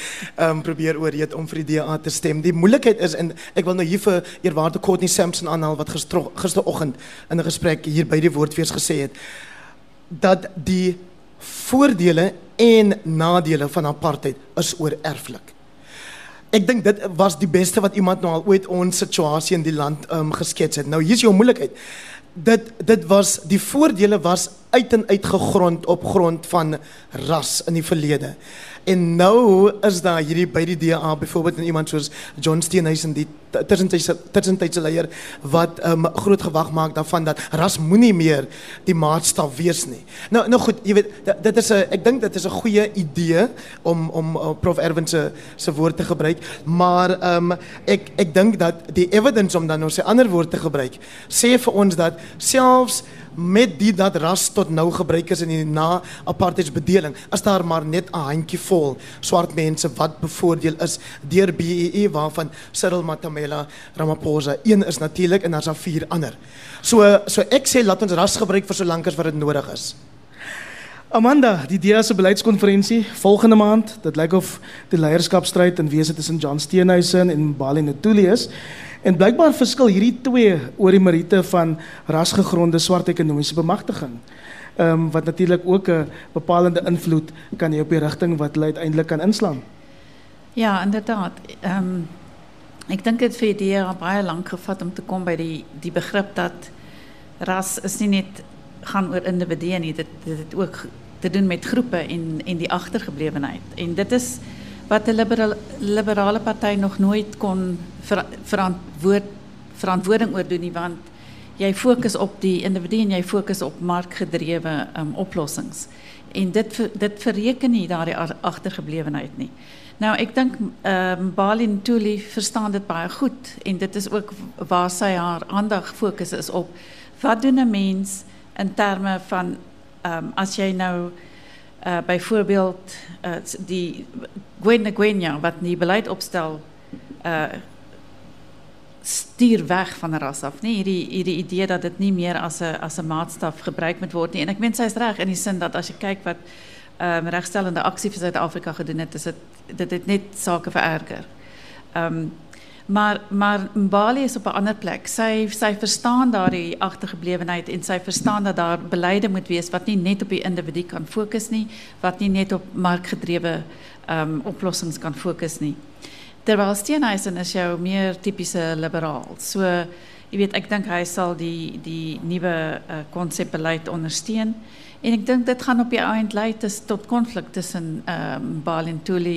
um probeer oorreed om vir die DA te stem. Die moeilikheid is en ek wil nou hier vir eerwaarde Courtney Sampson aanhaal wat gister gisteroggend in 'n gesprek hier by die woordfees gesê het dat die voordele en nadele van apartheid is oorerflik. Ek dink dit was die beste wat iemand nou al ooit ons situasie in die land um, geskets het. Nou hier's jou moeilikheid. Dit dit was die voordele was uit en uit gegrond op grond van ras in die verlede. En nou is daar hierdie by die DA byvoorbeeld iemand soos John Steenhuisen die tussentydse tussentydse leier wat um, groot gewag maak daarvan dat ras moenie meer die maatstaf wees nie. Nou nou goed, jy weet dit is 'n ek dink dit is 'n goeie idee om om uh, Prof Erwin se se woord te gebruik, maar um, ek ek dink dat die evidence om dan nou sy ander woord te gebruik sê vir ons dat selfs met die dat ras tot nou gebruik is in die na apartheidsbedeling as daar maar net 'n handjie vol swart mense wat bevoordeel is deur BEE waarvan Cyril Matamela Ramaphosa een is natuurlik en daar's daar vier ander. So so ek sê laat ons ras gebruik vir solank as wat dit nodig is. Amanda, die DEA se beleidskonferensie volgende maand, dit lyk of die leierskapstryd in wese tussen John Steenhuisen en Mbali Ntuli is. En blykbaar verskil hierdie twee oor die van rasgegronde swart ekonomiese bemagtiging. Ehm wat natuurlik ook 'n bepalende invloed kan hê op die rigting wat hulle uiteindelik kan inslaan. Ja, inderdaad. Ehm um, ek dink dit vir die gevat om te kom by die die begrip dat ras is nie net gaan oor individue nie, het ook te doen met groepe en en die agtergeblewenheid. En dit is wat de liberale, liberale partij nog nooit kon ver, verantwoord, verantwoording oor doen want jy fokus op die individu en jy fokus op markgedrewe um, oplossings. En dit dit verreken nie daardie agtergeblewenheid nie. Nou dink ehm um, Balin Tuli verstaan dit baie goed en dit is ook waar sy haar aandag fokus is op wat doen 'n mens in terme van ehm um, nou uh, bijvoorbeeld uh, die Gwen Gwenya, wat die beleid opstel, uh, stuur weg van de ras af. Nee, die, die idee dat het niet meer als een, als een maatstaf gebruikt moet worden. En ik meen, zij is in die zin dat als je kijkt wat um, rechtstellende actie voor Zuid-Afrika gedaan heeft, is het, dat het niet zaken vererger. Um, Maar maar Mbali is op 'n ander plek. Sy verstaan daardie agtergeblewenheid en sy verstaan dat daar beleide moet wees wat nie net op die individu kan fokus nie, wat nie net op markgedrewe ehm oplossings kan fokus nie. Terwyl is jou meer tipiese liberaal. So jy weet ek dink hy sal die die nuwe konsep uh, ondersteun. En ek dink dit gaan op die eind lei tot konflik tussen ehm um,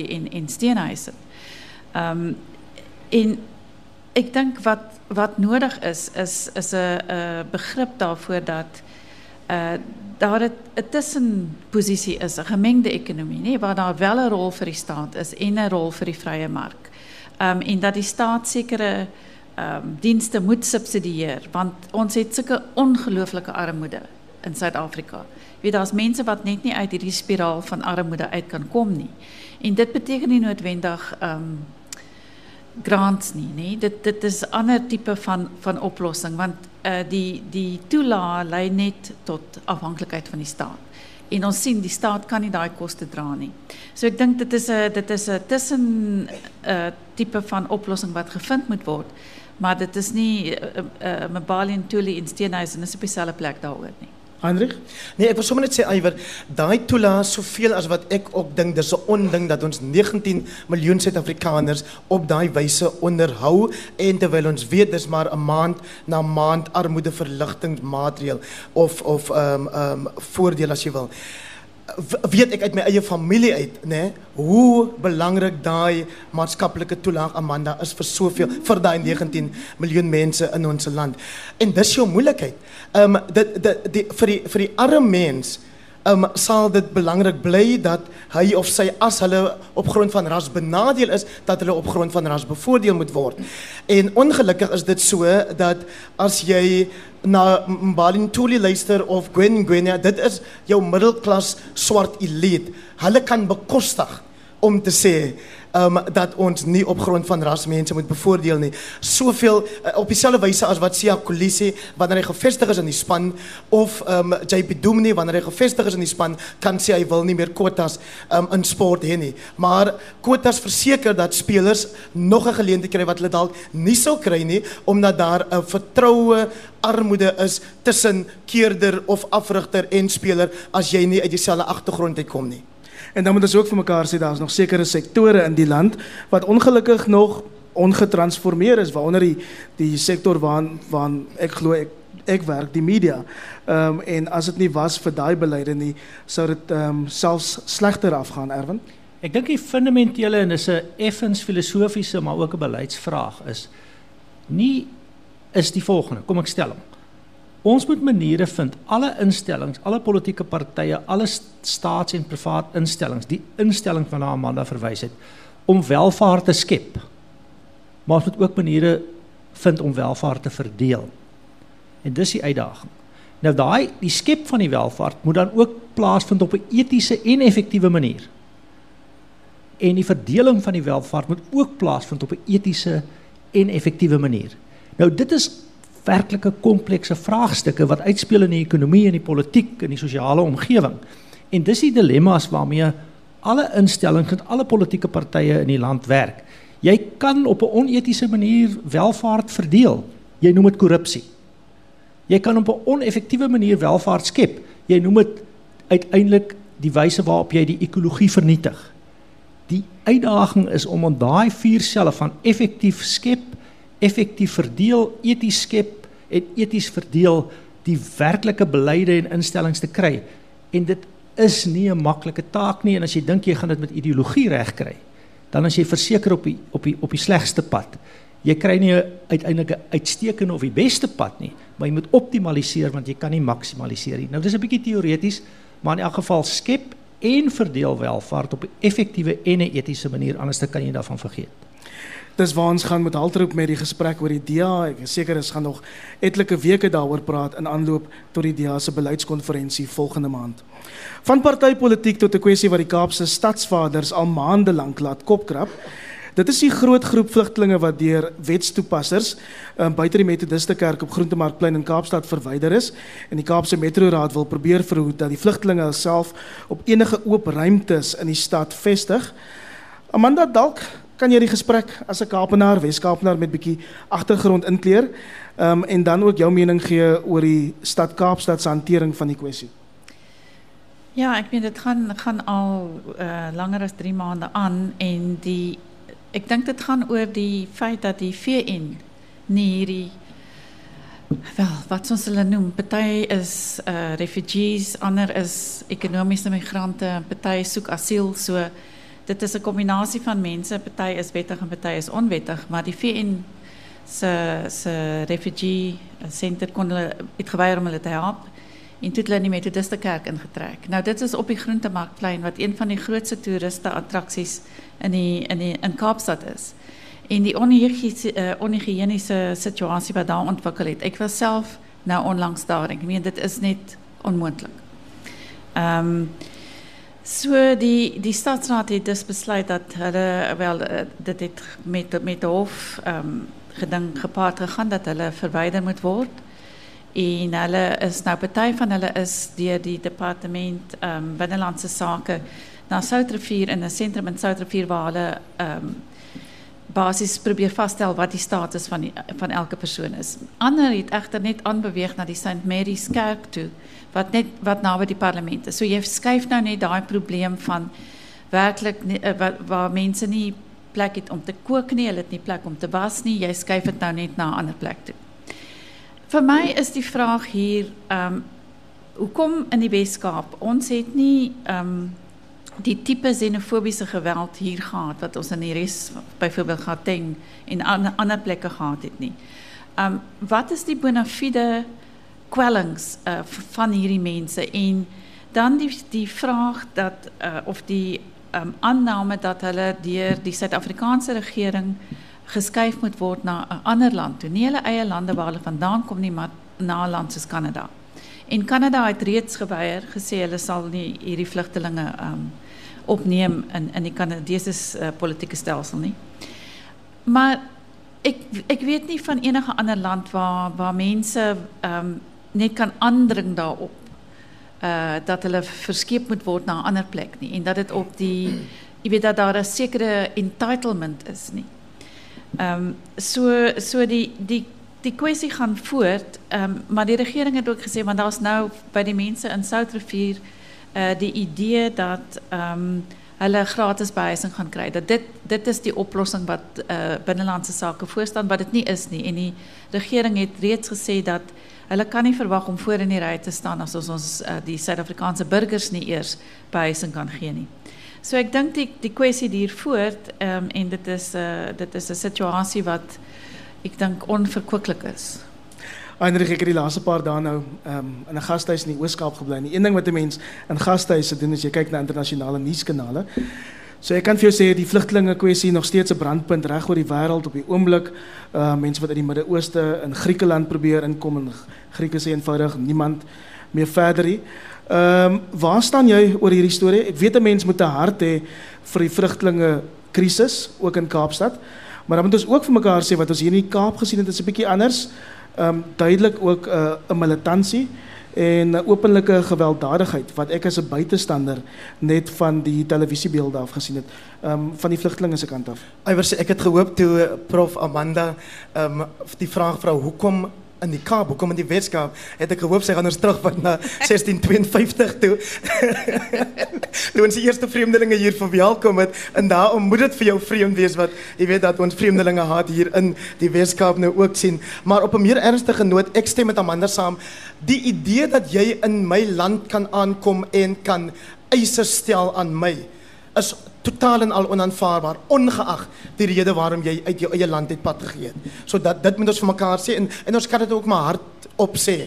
en en Steenhuisen. Ehm um, en ek dink wat wat nodig is is is 'n begrip daarvoor dat uh daar 'n tussenposisie is, 'n gemengde ekonomie, nê, waar daar wel 'n rol vir die staat is en 'n rol vir die vrye mark. Um en dat die staat sekere um dienste moet subsidieer want ons het sulke ongelooflike armoede in Suid-Afrika. Jy weet daar's mense wat net nie uit hierdie spiraal van armoede uit kan kom nie. En dit beteken nie noodwendig um grants nie, nê. Dit dit is ander tipe van van oplossing want uh die die toelaag lei net tot afhanklikheid van die staat. En ons sien die staat kan nie daai koste dra nie. So ek dink dit is 'n dit is 'n tussen 'n uh, tipe van oplossing wat gevind moet word. Maar dit is nie uh, uh, en Tuli in Steenhuisen is op dieselfde plek daaroor nie. Heinrich? Nee, ek wil sommer net sê Iwer, daai toelaat soveel as wat ek ook dink dis 'n onding dat ons 19 miljoen Suid-Afrikaners op daai wyse onderhou en terwyl ons weet dis maar 'n maand na maand armoedeverligtingmaatreël of of ehm um, ehm um, voordeel as jy wil weet ek uit my eie familie uit, nê, nee, hoe belangrik daai maatskaplike toelaag Amanda is vir soveel vir daai 19 miljoen mense in ons land. En dis jou moeilikheid. Ehm um, dit dit die vir die vir die arme mens um, sal dit belangrik bly dat hy of sy as hulle op grond van ras benadeel is dat hulle op grond van ras bevoordeel moet word. En ongelukkig is dit so dat as jy na Mbalin Tuli luister of Gwen Gwenya, dit is jou middelklas swart elite. Hulle kan bekostig om te sê um dat ons nie op grond van ras mense moet bevoordeel nie. Soveel uh, op dieselfde wyse as wat Sia Kolisi wanneer hy gevestig is in die span of um JP Dumini wanneer hy gevestig is in die span kan sê hy wil nie meer kwotas um in sport hê nie. Maar kwotas verseker dat spelers nog 'n geleentheid kry wat hulle dalk nie sou kry nie omdat daar 'n vertroue armoede is tussen keerder of afrigter en speler as jy nie uit dieselfde agtergrond uitkom nie. En dan moet ons ook vir mekaar sê daar's nog sekere sektore in die land wat ongelukkig nog ongetransformeer is waaronder die die sektor waarin waarin ek glo ek ek werk die media. Ehm en as dit nie was vir daai beleide nie sou dit ehm um, selfs slegter afgaan Erwin. Ek dink die fundamentele en dis 'n effens filosofiese maar ook 'n beleidsvraag is nie is die volgende. Kom ek stel hom. Ons moet maniere vind alle instellings, alle politieke partye, alle staats- en privaat instellings, die instelling van Amanda verwys het om welvaart te skep. Maar ons moet ook maniere vind om welvaart te verdeel. En dis die uitdaging. Nou daai die skep van die welvaart moet dan ook plaasvind op 'n etiese en effektiewe manier. En die verdeling van die welvaart moet ook plaasvind op 'n etiese en effektiewe manier. Nou dit is werklike komplekse vraagstukke wat uitspeel in die ekonomie en die politiek en die sosiale omgewing. En dis die dilemma's waarmee alle instellings en alle politieke partye in die land werk. Jy kan op 'n onetiese manier welvaart verdeel. Jy noem dit korrupsie. Jy kan op 'n oneffektiewe manier welvaart skep. Jy noem dit uiteindelik die wyse waarop jy die ekologie vernietig. Die uitdaging is om aan daai vier selle van effektief skep, effektief verdeel, eties skep en eties verdeel die werklike beleide en instellings te kry. En dit is nie 'n maklike taak nie en as jy dink jy gaan dit met ideologie regkry, dan as jy verseker op die op die op die slegste pad. Jy kry nie uiteindelik uitstekende of die beste pad nie, maar jy moet optimaliseer want jy kan nie maksimaliseer nie. Nou dis 'n bietjie teoreties, maar in elk geval skep en verdeel welvaart op 'n effektiewe en etiese manier anders dan kan jy daarvan vergeet. Dis waar ons gaan met Haltroep met die gesprek oor die DA. Ek is seker gaan nog etlike weke daaroor praat in aanloop tot die DA se beleidskonferensie volgende maand. Van partytetiek tot 'n kwessie wat die Kaapse stadsvaders al maande lank laat kopkrap. Dit is die groot groep vlugtelinge wat deur wetstoepassers um, buite die Methodiste Kerk op Groentemarkplein in Kaapstad verwyder is en die Kaapse Metroraad wil probeer verhoed dat die vlugtelinge self op enige oop ruimtes in die stad vestig. Amanda dalk kan jy die gesprek as 'n Kaapenaar, Wes-Kaapenaar met bietjie agtergrond inkleer. Ehm um, en dan ook jou mening gee oor die stad Kaapstad se hantering van die kwessie. Ja, ek meen dit gaan gaan al uh, langer as 3 maande aan en die ek dink dit gaan oor die feit dat die VN nie hierdie wel wat ons hulle noem, party is uh, refugees, ander is ekonomiese migrante, party soek asiel, so dit is 'n kombinasie van mense, party is wettig en party is onwettig, maar die VN se se refugee center kon hulle het geweier om hulle te help en toe hulle in die Methodiste kerk ingetrek. Nou dit is op die Groentemarkplein wat een van die grootste toeriste attraksies in die in die in Kaapstad is. En die onhygiëniese uh, onhygiëniese situasie wat daar ontwikkel het. Ek was self nou onlangs daar. Ek meen dit is net onmoontlik. Ehm So die die stadsraad het dus besluit dat hulle wel eh, dit het met met hof ehm um, geding gepaard gegaan dat hulle verwyder moet word. En hulle is nou party van hulle is deur die departement ehm um, binnelandse sake na Soutrivier in 'n sentrum in Soutrivier waar hulle ehm um, basies probeer vasstel wat die status van die, van elke persoon is. Ander het egter net aanbeweeg na die St Mary's kerk toe wat net wat naby die parlement is. So jy skuif nou net daai probleem van werklik uh, waar, waar mense nie plek het om te kook nie, hulle het nie plek om te was nie, jy skuif dit nou net na 'n ander plek toe. Vir my is die vraag hier ehm um, hoekom in die Weskaap ons het nie ehm um, die tipe xenofobiese geweld hier gehad wat ons in die res byvoorbeeld Gauteng en ander ander plekke gehad het nie. Um, wat is die bona fide kwellings uh, van hierdie mense en dan die die vraag dat uh, of die um, aanname dat hulle deur die Suid-Afrikaanse regering geskuif moet word na 'n ander land toe, nie hulle eie lande waar hulle vandaan kom nie, maar na 'n land soos Kanada. En Kanada het reeds geweier gesê hulle sal nie hierdie vlugtelinge um opneem in in die Kanadese uh, politieke stelsel nie. Maar ek ek weet nie van enige ander land waar waar mense ehm um, net kan aandring daarop uh dat hulle verskeep moet word na 'n ander plek nie en dat dit op die jy weet dat daar 'n sekere entitlement is nie. Ehm um, so so die die die kwessie gaan voort, um, maar die regering het ook gesê want daar's nou by die mense in Soutrivier uh die idee dat ehm hulle gratis behuising gaan kry. Dat dit dit is die oplossing wat uh binnelandse sake voorstaan wat dit nie is nie en die regering het reeds gesê dat hulle kan nie verwag om voor in die ry te staan as ons ons uh, die Suid-Afrikaanse burgers nie eers behuising kan gee nie. So ek dink die die kwessie hier voort um, en dit is 'n uh, dit is 'n situasie wat ek dink onverkwikkelik is. Heinrich ek het die laaste paar dae nou um, in 'n gastehuis in die Oos-Kaap gebly. Die een ding wat 'n mens in gastehuise doen is jy kyk na internasionale nuuskanale. So ek kan vir jou sê die vlugtelinge kwessie nog steeds 'n brandpunt reg oor die wêreld op die oomblik. Uh mense wat uit die Midde-Ooste in Griekeland probeer inkom en Grieke sê eenvoudig niemand meer verder nie. Ehm waar staan jy oor hierdie storie? Ek weet 'n mens moet 'n hart hê vir die vlugtelinge krisis ook in Kaapstad. Maar dan moet ons ook vir mekaar sê wat ons hier in die Kaap gesien het is 'n bietjie anders ehm um, duidelik ook 'n uh, militansie en 'n openlike gewelddadigheid wat ek as 'n buitestander net van die televisiebeelde af gesien het ehm van die vlugtelinge kant af. Iwer ek het gehoop toe prof Amanda ehm die vraag vra hoekom in die Kaap, hoekom in die Weskaap, het ek gehoop sy gaan ons terugvat na 1652 toe. toe ons die eerste vreemdelinge hier verwelkom het en daarom moet dit vir jou vreemd wees wat jy weet dat ons vreemdelinge haat hier in die Weskaap nou ook sien. Maar op 'n meer ernstige noot, ek stem met Amanda saam, die idee dat jy in my land kan aankom en kan eise stel aan my is totaal en al onaanvaarbaar ongeag die rede waarom jy uit jou eie land het pad gegee het. So dat dit moet ons vir mekaar sê en en ons kan dit ook maar hard op sê.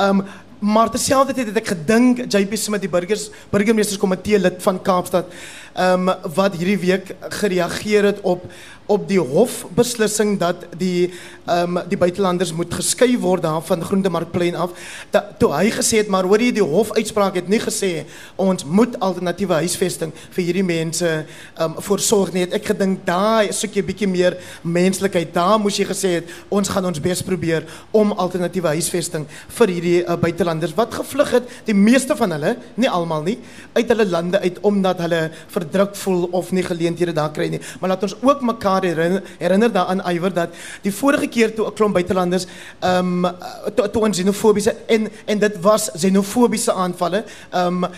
Um maar terselfdertyd het ek gedink JP Smith die burgers burgemeesterskomitee lid van Kaapstad um wat hierdie week gereageer het op op die hofbeslissing dat die ehm um, die buitelanders moet geskei word daar van Groentemarkplein af. Da, toe hy gesê het maar hoor jy die hofuitspraak het nie gesê ons moet alternatiewe huisvesting vir hierdie mense ehm um, voorsorg nie. Ek gedink daai soek jy bietjie meer menslikheid. Daar moes jy gesê het ons gaan ons bes probeer om alternatiewe huisvesting vir hierdie uh, buitelanders wat gevlug het, die meeste van hulle, nie almal nie, uit hulle lande uit omdat hulle verdruk voel of nie geleenthede daar kry nie. Maar laat ons ook mekaar mekaar herinner, herinner daaraan Iwer dat die vorige keer toe 'n klomp buitelanders ehm um, toe, toe ons xenofobiese en en dit was xenofobiese aanvalle ehm um,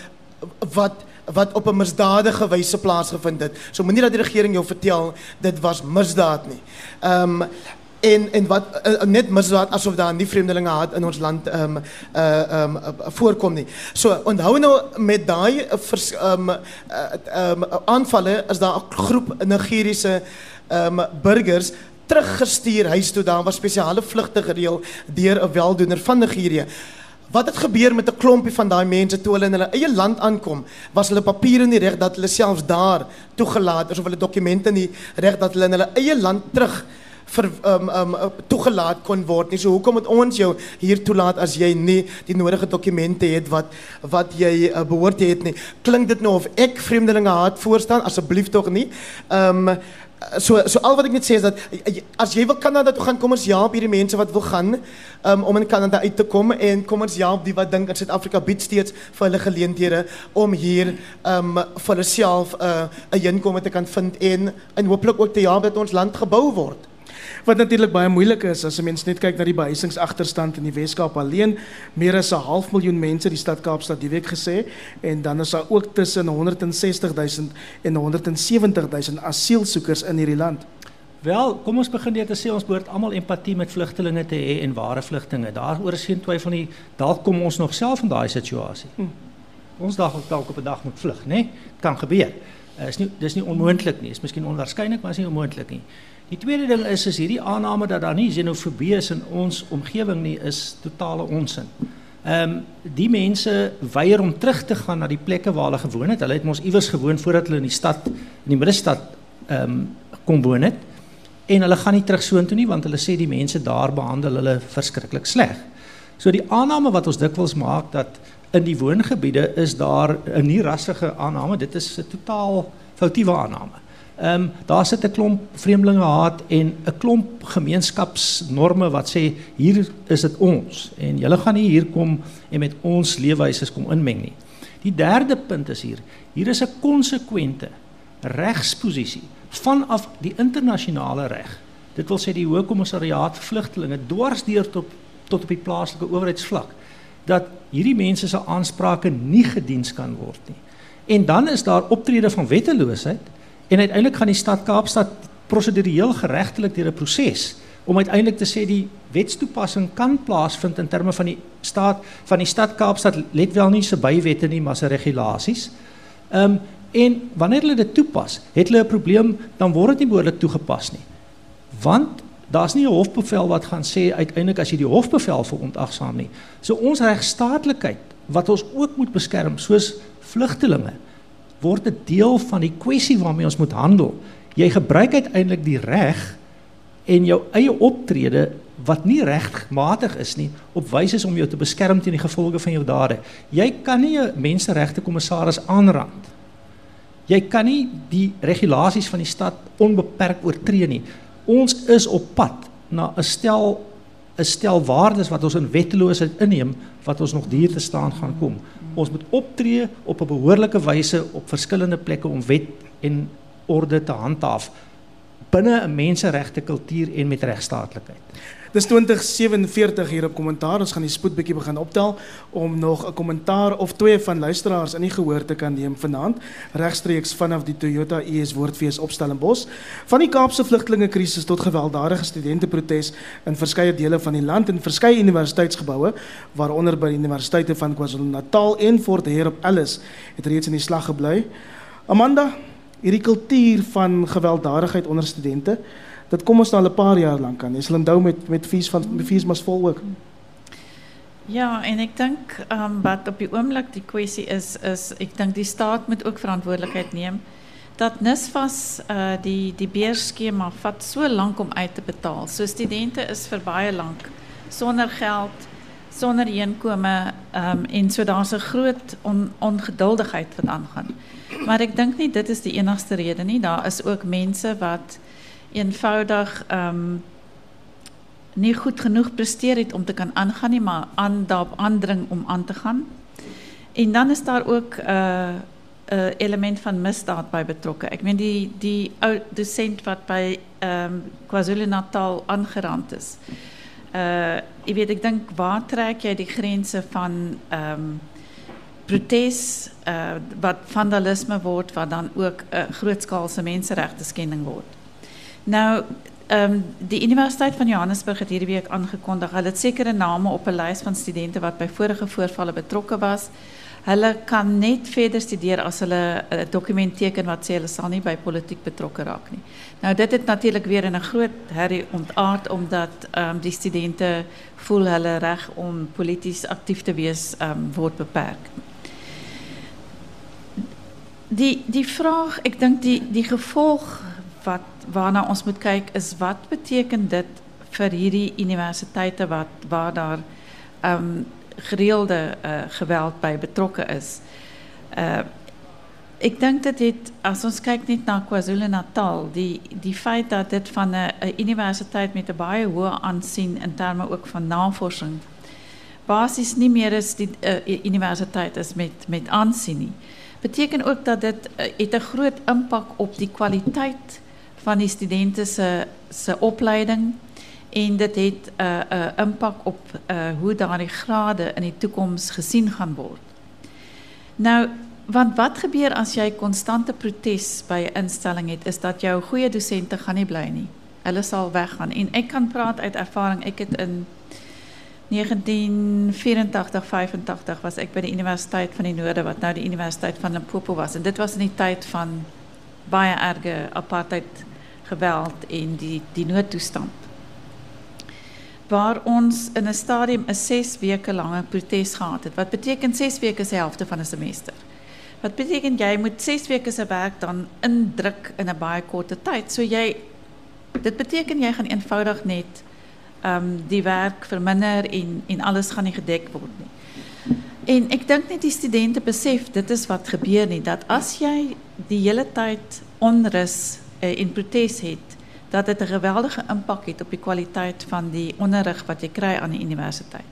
wat wat op 'n misdadige wyse plaasgevind het. So moenie dat die regering jou vertel dit was misdaad nie. Ehm um, en en wat uh, net misdaad asof daar nie vreemdelinge haat in ons land ehm um, uh ehm um, uh, voorkom nie. So onthou nou met daai ehm um, ehm um, aanvalle is daar 'n groep Nigeriese um, burgers teruggestuur huis toe. Daar was spesiale vlugte gereël deur 'n weldoener van Nigerië. Wat het gebeur met 'n klompie van daai mense toe hulle in hulle eie land aankom? Was hulle papiere nie reg dat hulle selfs daar toegelaat is of hulle dokumente nie reg dat hulle in hulle eie land terug vir um um toegelaat kon word nie. So hoekom moet ons jou hier toelaat as jy nie die nodige dokumente het wat wat jy uh, behoort te hê nie? Klink dit nou of ek vreemdelinge haat voorstaan? Asseblief tog nie. Um so so al wat ek net sê is dat as jy wil Kanada toe gaan, kom ons help hierdie mense wat wil gaan um, om in Kanada uit te kom en kom ons help die wat dink in Suid-Afrika bied steeds vir hulle geleenthede om hier um vir hulle self 'n uh, inkomste te kan vind en en hooplik ook te help dat ons land gebou word. Wat natuurlik baie moeilik is as 'n mens net kyk na die behuisingsagterstand in die Wes-Kaap alleen, meer as 'n half miljoen mense die stad Kaapstad die week gesê en dan is daar ook tussen 160 000 en 170 000 asielsoekers in hierdie land. Wel, kom ons begin net te sê ons behoort almal empatie met vlugtelinge te hê en ware vlugtelinge. Daaroor is geen twyfel nie. Dalk kom ons nog self in daai situasie. Hm. Ons dalk dalk op 'n dag moet vlug, né? Kan gebeur. Uh, is nie dis nie onmoontlik nie. Is miskien onwaarskynlik, maar is nie onmoontlik nie. Die tweede ding is is hierdie aanname dat daar nie xenofobie is in ons omgewing nie is totale onsin. Ehm die mense weier om terug te gaan na die plekke waar hulle gewoon het. Hulle het mos iewers gewoon voordat hulle in die stad in die middestad ehm um, kom woon het. En hulle gaan nie terug soontoe nie want hulle sê die mense daar behandel hulle verskriklik sleg. So die aanname wat ons dikwels maak dat in die woongebiede is daar 'n nie rassige aanname, dit is 'n totaal foutiewe aanname. Ehm um, daar sit 'n klomp vreemdelinge haat en 'n klomp gemeenskapsnorme wat sê hier is dit ons en julle gaan nie hier kom en met ons leefwyse kom inmeng nie. Die derde punt is hier. Hier is 'n konsekwente regsposisie vanaf die internasionale reg. Dit wil sê die Hoë Kommissariaat vir Vlugtelinge dwarsdeur tot tot op die plaaslike owerheidsvlak dat hierdie mense se aansprake nie gediens kan word nie. En dan is daar optrede van wetteloosheid En uiteindelik gaan die stad Kaapstad prosedureel geregtelik deur 'n proses om uiteindelik te sê die wetstoepassing kan plaasvind in terme van die staat van die stad Kaapstad let wel nie se bywette nie maar se regulasies. Ehm um, en wanneer hulle dit toepas, het hulle 'n probleem, dan word dit nie behoorlik toegepas nie. Want daar's nie 'n hofbevel wat gaan sê uiteindelik as jy die hofbevel verontagsaam nie. So ons regstaatlikheid wat ons ook moet beskerm soos vlugtelinge word 'n deel van die kwessie waarmee ons moet handel. Jy gebruik uiteindelik die reg en jou eie optrede wat nie regmatig is nie op wyse om jou te beskerm teen die gevolge van jou dade. Jy kan nie 'n menseregte kommissaris aanrand. Jy kan nie die regulasies van die stad onbeperk oortree. Ons is op pad na 'n stel stel waardes wat ons in wetteloosheid inneem wat ons nog duur te staan gaan kom. Ons moet optree op 'n behoorlike wyse op verskillende plekke om wet en orde te handhaaf binne 'n menseregte kultuur en met regstaatlikheid. Dis 2047 hier op kommentaar. Ons gaan die spoed bietjie begin optel om nog 'n kommentaar of twee van luisteraars in die gehoor te kan neem vanaand regstreeks vanaf die Toyota US Woordfees op Stellenbosch. Van die Kaapse vlugtelingekrisis tot gewelddadige studenteprotes in verskeie dele van die land en verskeie universiteitsgeboue waaronder by die universiteite van KwaZulu-Natal en Fort Hare op Ellis het reeds in die slag gebly. Amanda, hierdie kultuur van gewelddadigheid onder studente dit kom ons nou al 'n paar jaar lank aan. Jy sal onthou met met fees van fees mas vol ook. Ja, en dink ehm um, wat op die oomblik die kwessie is is ek dink die staat moet ook verantwoordelikheid neem dat NSFAS uh die die beurskema vat so lank om uit te betaal. So studente is vir baie lank sonder geld, sonder inkomste ehm um, en so daar's 'n groot on, ongeduldigheid wat aangaan. Maar ek dink nie dit is die enigste rede nie. Daar is ook mense wat eenvoudig um, niet goed genoeg presteert om te kan aangaan, maar aan, daarop aandring om aan te gaan. En dan is daar ook uh, uh, element van misdaad bij betrokken. Ik meen die, die docent wat bij um, KwaZulu-Natal aangerand is. Uh, je weet, ik denk, waar trek jij die grenzen van um, protest, uh, wat vandalisme wordt, wat dan ook uh, grootskaalse wordt? Nou, um, die Universiteit van Johannesburg het hierdie week aangekondig. Hulle het sekere name op 'n lys van studente wat by vorige voorvalle betrokke was. Hulle kan net verder studeer as hulle 'n uh, dokument teken wat sê hulle sal nie by politiek betrokke raak. Nou dit het natuurlik weer in 'n groot herrie ontaard omdat um, die studente voel hulle reg om polities aktief te wees um, word. Die die vraag, ek dink die die gevolg wat waarna ons moet kyk is wat beteken dit vir hierdie universiteite wat waar daar um, gereelde uh, geweld by betrokke is. Uh ek dink dit het as ons kyk net na KwaZulu-Natal, die die feit dat dit van 'n universiteit met 'n baie hoë aansien in terme ook van navorsing basies nie meer is die uh, universiteit is met met aansien nie. Beteken ook dat dit uh, het 'n groot impak op die kwaliteit van die studenten se se opleiding en dit het 'n uh, uh, impak op uh, hoe daardie grade in die toekoms gesien gaan word. Nou, want wat gebeur as jy konstante protes by 'n instelling het, is dat jou goeie dosente gaan nie bly nie. Hulle sal weggaan en ek kan praat uit ervaring. Ek het in 1984 85 was ek by die Universiteit van die Noorde wat nou die Universiteit van Limpopo was en dit was in die tyd van baie erge apartheid geweld en die die noodtoestand. Waar ons in 'n stadium 'n 6 weke lange protes gehad het. Wat beteken 6 weke is die helfte van 'n semester? Wat beteken jy moet 6 weke se werk dan indruk in 'n baie korte tyd. So jy dit beteken jy gaan eenvoudig net ehm die werk verminder en en alles gaan nie gedek word nie. En ek dink net die studente besef dit is wat gebeur nie dat as jy die hele tyd onrus en protes het, dat dit 'n geweldige impak het op die kwaliteit van die onderrig wat jy kry aan die universiteit.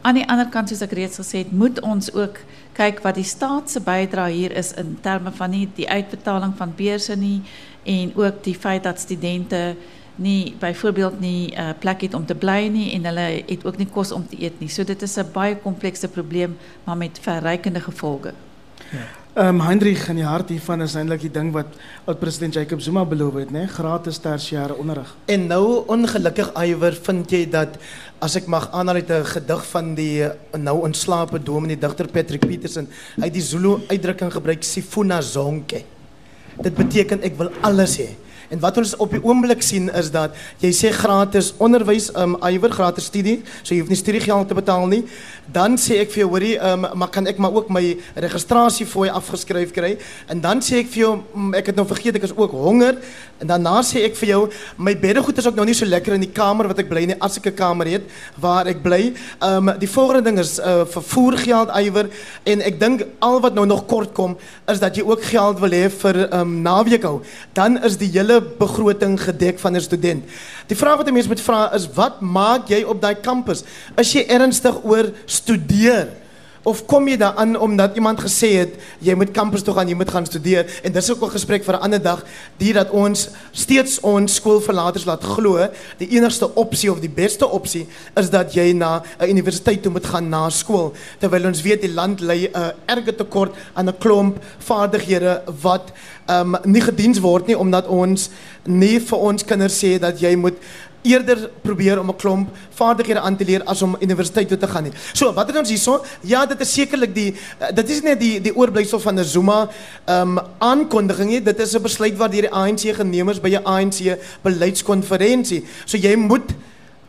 Aan die ander kant soos ek reeds het, moet ons ook kyk wat die staat se bydrae hier is in terme van nie die uitbetaling van beurse nie en ook die feit dat studente nie byvoorbeeld nie 'n uh, plek het om te bly nie en hulle het ook nie kos om te eet nie. So dit is 'n baie komplekse probleem maar met verrykende gevolge. Ja. Ehm um, Hendrik in die hart hiervan is eintlik die ding wat president Jacob Zuma beloof het, né? Gratis tersiêre onderrig. En nou ongelukkig Iwer vind jy dat as ek mag aanhaal uit 'n van die nou ontslape dominee digter Patrick Petersen, het die Zulu uitdrukking gebruik sifuna zonke. Dit beteken ek wil alles hê. En wat ons op die oomblik sien is dat jy sê gratis onderwys, um iwer gratis studie, so jy hoef nie studiegeld te betaal nie. Dan sê ek vir jou, hoorie, um maar kan ek maar ook my registrasie fooi afgeskryf kry? En dan sê ek vir jou, mm, ek het nou vergeet ek is ook honger. En daarna sê ek vir jou, my beddegoed is ook nou nie so lekker in die kamer wat ek bly nie, as ek 'n kamer het waar ek bly. Um die volgende ding is uh vervoergeld iwer en ek dink al wat nou nog kort kom is dat jy ook geld wil hê vir um naweek hou. Dan is die hele begroting gedek van 'n student. Die vraag wat 'n mens moet vra is wat maak jy op daai kampus? Is jy ernstig oor studeer? Of kom jy daaraan omdat iemand gesê het jy moet kampus toe gaan, jy moet gaan studeer. En dis ook 'n gesprek vir 'n ander dag, die dat ons steeds ons skoolverlaters laat glo die enigste opsie of die beste opsie is dat jy na 'n universiteit toe moet gaan na skool. Terwyl ons weet die land ly 'n uh, erge tekort aan 'n klomp vaardighede wat um, nie gediens word nie omdat ons nie vir ons kinders sê dat jy moet eerder probeer om 'n klomp vaardighede aan te leer as om universiteit toe te gaan nie. So, wat het ons hierso? Ja, dit is sekerlik die eh, dit is net die die oorblysel van 'n Zuma ehm um, aankondiging nie. Dit is 'n besluit wat deur die ANC geneem is by 'n ANC beleidskonferensie. So jy moet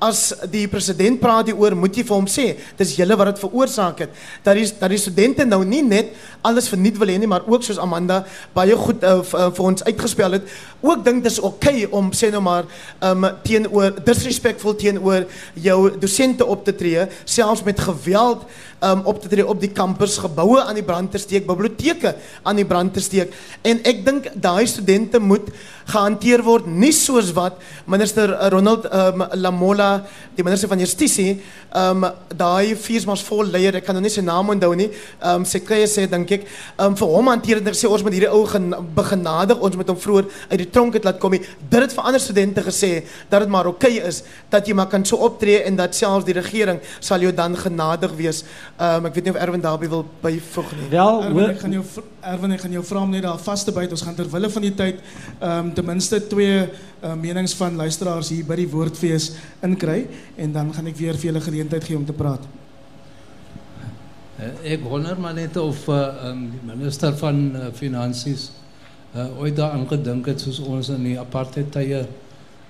as die president praat hieroor, moet jy vir hom sê, dis julle wat dit veroorsaak het. Dat die dat die studente nou nie net alles verniet wil hê nie, maar ook soos Amanda baie goed uh, vir ons uitgespel het, ook dink dis oukei okay om sê nou maar um teenoor disrespectful teenoor jou dosente op te tree, selfs met geweld um op te tree op die kampus, geboue aan die brand te steek, biblioteke aan die brand te steek. En ek dink daai studente moet gehanteer word nie soos wat minister Ronald um, Lamola, die minister van Justisie, um daai viersmans vol leier, ek kan nou nie sy naam onthou nie, um sê kry sê dink ek, um vir hom hanteer dit sê ons moet hierdie ou begenadig, ons moet hom vroeër uit die tronk het laat kom. Dit het vir ander studente gesê dat dit maar oukei okay is dat jy maar kan so optree en dat selfs die regering sal jou dan genadig wees. Um ek weet nie of Erwin daarby wil byvoeg nie. Wel, Erwin, ek gaan jou Erwin, ek gaan jou vra om net daar vas te byt. Ons gaan ter wille van die tyd um ten minste twee uh, menings van luisteraars hier by die woordfees inkry en dan gaan ek weer vir julle geleentheid gee om te praat. Uh, ek wonder maar net of uh, um, die minister van uh, finansies uh, ooit daaraan gedink het soos ons in die apartheid tye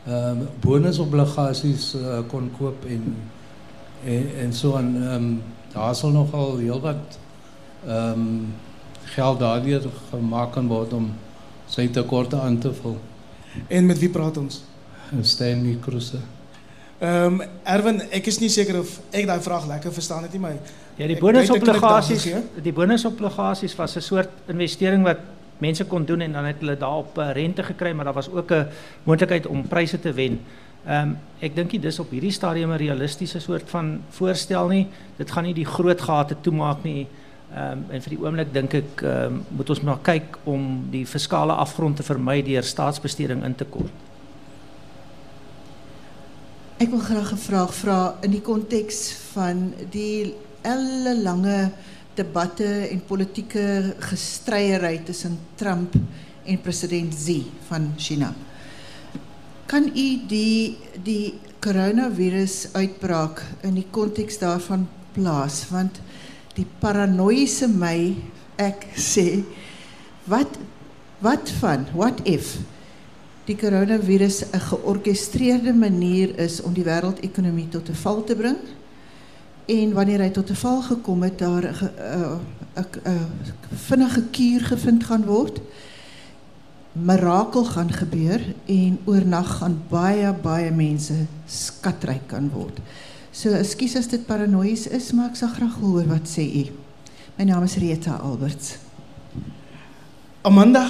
um, bonusobligasies uh, kon koop en en, en so aan um, daar sal nogal heelwat ehm um, geld daardeur gemaak kan word om sy tekorte aan te vul. En met wie praat ons? Stanley. Ehm um, Erwin, ek is nie seker of ek daai vraag lekker verstaan het nie, maar ja, die bonusobligasies, die bonusobligasies was 'n soort investering wat mense kon doen en dan het hulle daarop uh, rente gekry, maar daar was ook 'n moontlikheid om pryse te wen. Ehm um, ek dink dit is op hierdie stadium 'n realistiese soort van voorstel nie. Dit gaan nie die groot gate toemaak nie. Ehm um, en vir die oomblik ek ehm um, moet ons maar kyk om die fiskale afgrond te vermy deur staatsbesteding in te kort. Ek wil graag 'n vraag vra in die konteks van die ellelange debatte en politieke gestryery tussen Trump en president Xi van China. Kan u die die coronavirus uitbraak in die konteks daarvan plaas want die paranoïese my ek sê wat wat van what if die coronavirus 'n georkestreerde manier is om die wêreldekonomie tot 'n val te bring en wanneer hy tot 'n val gekom het daar 'n 'n vinnige kuur gevind gaan word mirakel gaan gebeur en oornag gaan baie baie mense skatryk kan word. So ekskuus as dit paranoïes is, maar ek sal graag hoor wat sê u. My naam is Rita Alberts. Amanda,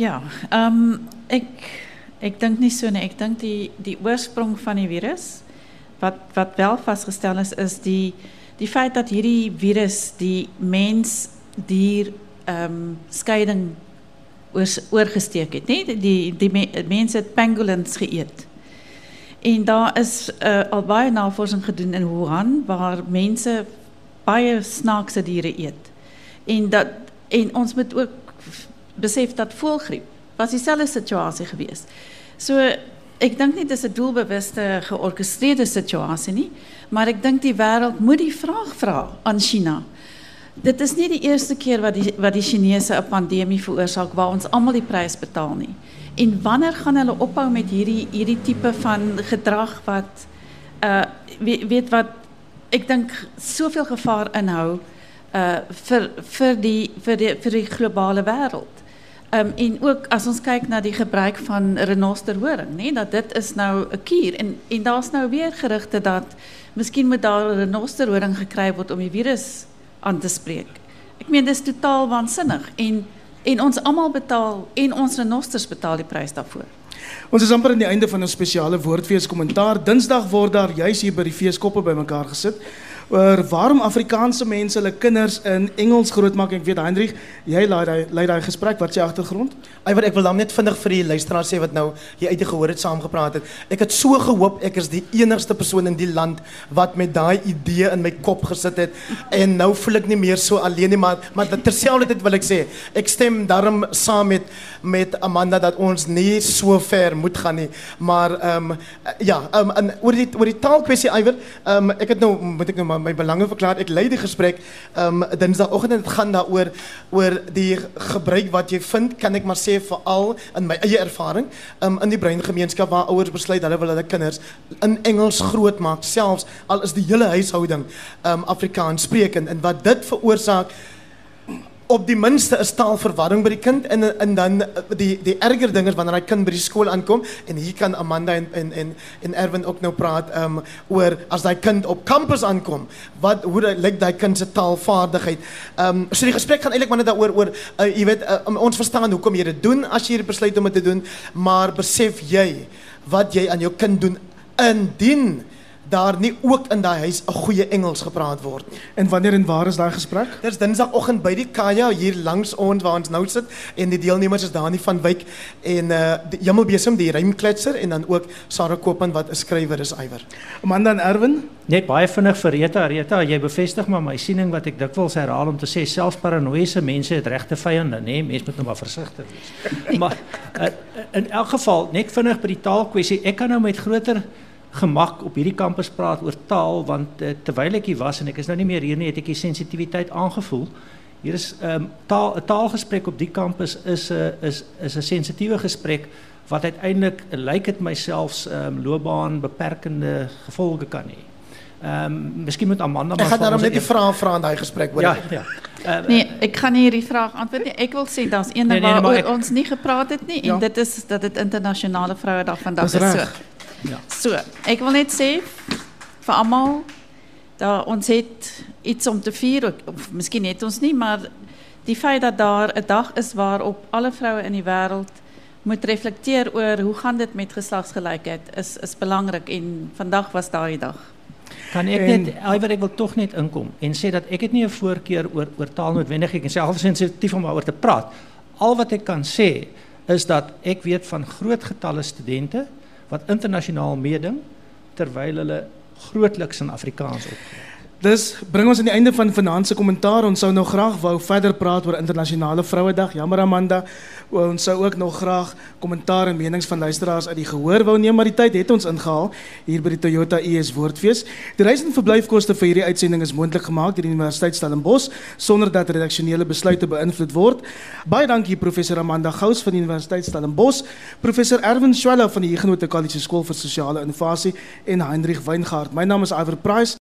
Ja, ehm ek ek dink nie so nie. Ek dink die die oorsprong van die virus wat wat wel vasgestel is is die die feit dat hierdie virus die mens dier ehm skeiding oors, oorgesteek het, nê? Die die me, mense het pangolins geëet. En daar is uh, al baie navorsing gedoen in Wuhan waar mense baie snaakse diere eet. En dat en ons moet ook besef dat voelgriep was dieselfde situasie geweest. So ek dink nie dis 'n doelbewuste georkestreerde situasie nie, maar ek dink die wêreld moet die vraag vra aan China. Dit is nie die eerste keer wat die wat die Chinese 'n pandemie veroorsaak waar ons almal die prys betaal nie. En wanneer gaan hulle ophou met hierdie hierdie tipe van gedrag wat uh weet, weet wat ek dink soveel gevaar inhou uh vir vir die vir die vir die globale wêreld. Um, en ook as ons kyk na die gebruik van renosterhoring, nê, dat dit is nou 'n kuur en en daar's nou weer gerugte dat miskien moet daar renosterhoring gekry word om die virus aan te spreek. Ek meen dis totaal waansinnig en en ons almal betaal en ons renosters betaal die prys daarvoor. ons is amper aan die einde van 'n spesiale woordfees kommentaar. Dinsdag word daar juis hier by die feeskoppe bymekaar gesit oor waarom Afrikaanse mense hulle kinders in Engels grootmaak. Ek weet Hendrik, jy lei daai lei daai gesprek. Wat is die agtergrond? Iwer, ek wil dan net vinnig vir die luisteraars sê wat nou hier uit gehoor het saamgepraat het. Ek het so gehoop ek is die enigste persoon in die land wat met daai idee in my kop gesit het en nou voel ek nie meer so alleen nie, maar maar terselfdertyd wil ek sê, ek stem daarom saam met met Amanda dat ons nie so ver moet gaan nie. Maar ehm um, ja, ehm um, oor die oor die taalkwessie Iwer, ehm um, ek het nou moet ek nou maar my belange verklaar. Ek lei die gesprek ehm um, Dinsdagoggend en dit gaan daaroor oor die gebruik wat jy vind, kan ek maar sê veral in my eie ervaring, ehm um, in die breingemeenskap waar ouers besluit hulle wil hulle kinders in Engels grootmaak, selfs al is die hele huishouding ehm um, Afrikaans sprekend en wat dit veroorsaak op die minste is taalverwarring by die kind en en dan eh, die die erger ding is wanneer hy kind by die skool aankom en hier kan Amanda en en en, en Erwin ook nou praat um oor as daai kind op kampus aankom wat hoe lyk daai kind se taalvaardigheid. Um so die gesprek gaan eintlik maar net daaroor oor uh, jy weet uh, ons verstaan hoekom jy dit doen as jy besluit om dit te doen, maar besef jy wat jy aan jou kind doen indien daar nie ook in daai huis 'n goeie Engels gepraat word nie. En wanneer en waar is daai gesprek? Dis Dinsdagoggend by die Kaya hier langs ons waar ons nou sit en die deelnemers is Dani van Wyk en uh die Hemelbesem die rymkletser en dan ook Sarah Koopman wat 'n skrywer is iwer. Amanda en Erwin? Net baie vinnig vir Rita. Rita, jy bevestig maar my siening wat ek dikwels herhaal om te sê selfs paranoïese mense het regte vyande, nê? Mense moet nou maar versigtig wees. maar uh, in elk geval net vinnig by die taalkwessie. Ek kan nou met groter gemak op hierdie kampus praat oor taal want uh, terwyl ek hier was en ek is nou nie meer hier nie het ek die sensitiwiteit aangevoel. Hier is 'n um, taal 'n taalgesprek op die kampus is 'n uh, is is 'n sensitiewe gesprek wat uiteindelik uh, lyk dit myself um, loopbaan beperkende gevolge kan hê. Ehm um, miskien moet Amanda maar Ek gaan daarom net die vrae vra in daai gesprek hoor. Ja, ja. Uh, nee, ek kan nie hierdie vraag antwoord nie. Ek wil sê daar's een nee, nee, waaroor ek... ons nie gepraat het nie ja. en dit is dat dit internasionale vrouedag vandag is. is so. Ja. So, ek wil net sê vir almal dat ons het iets om te vier of miskien het ons nie, maar die feit dat daar 'n dag is waarop alle vroue in die wêreld moet reflekteer oor hoe gaan dit met geslagsgelykheid is is belangrik en vandag was daai dag. Kan ek net ek wil tog net inkom en sê dat ek het nie 'n voorkeur oor oor taalnoodwendig ek is self sensitief om daaroor te praat. Al wat ek kan sê is dat ek weet van groot getalle studente wat internasionaal meeding terwyl hulle grootliks in Afrikaans opgee. Dis bring ons aan die einde van vanaand se kommentaar. Ons sou nou graag wou verder praat oor internasionale Vrouedag. Jammer Amanda, ons sou ook nog graag kommentaar en menings van luisteraars uit die gehoor wou neem, maar die tyd het ons ingehaal hier by die Toyota US Woordfees. Die reis en verblyfkoste vir hierdie uitsending is moontlik gemaak deur die Universiteit Stellenbosch sonder dat redaksionele besluite beïnvloed word. Baie dankie professor Amanda Gous van die Universiteit Stellenbosch, professor Erwin Schwella van die Huguenot College Skool vir Sosiale Innovasie en Heinrich Weingart. My naam is Iver Price.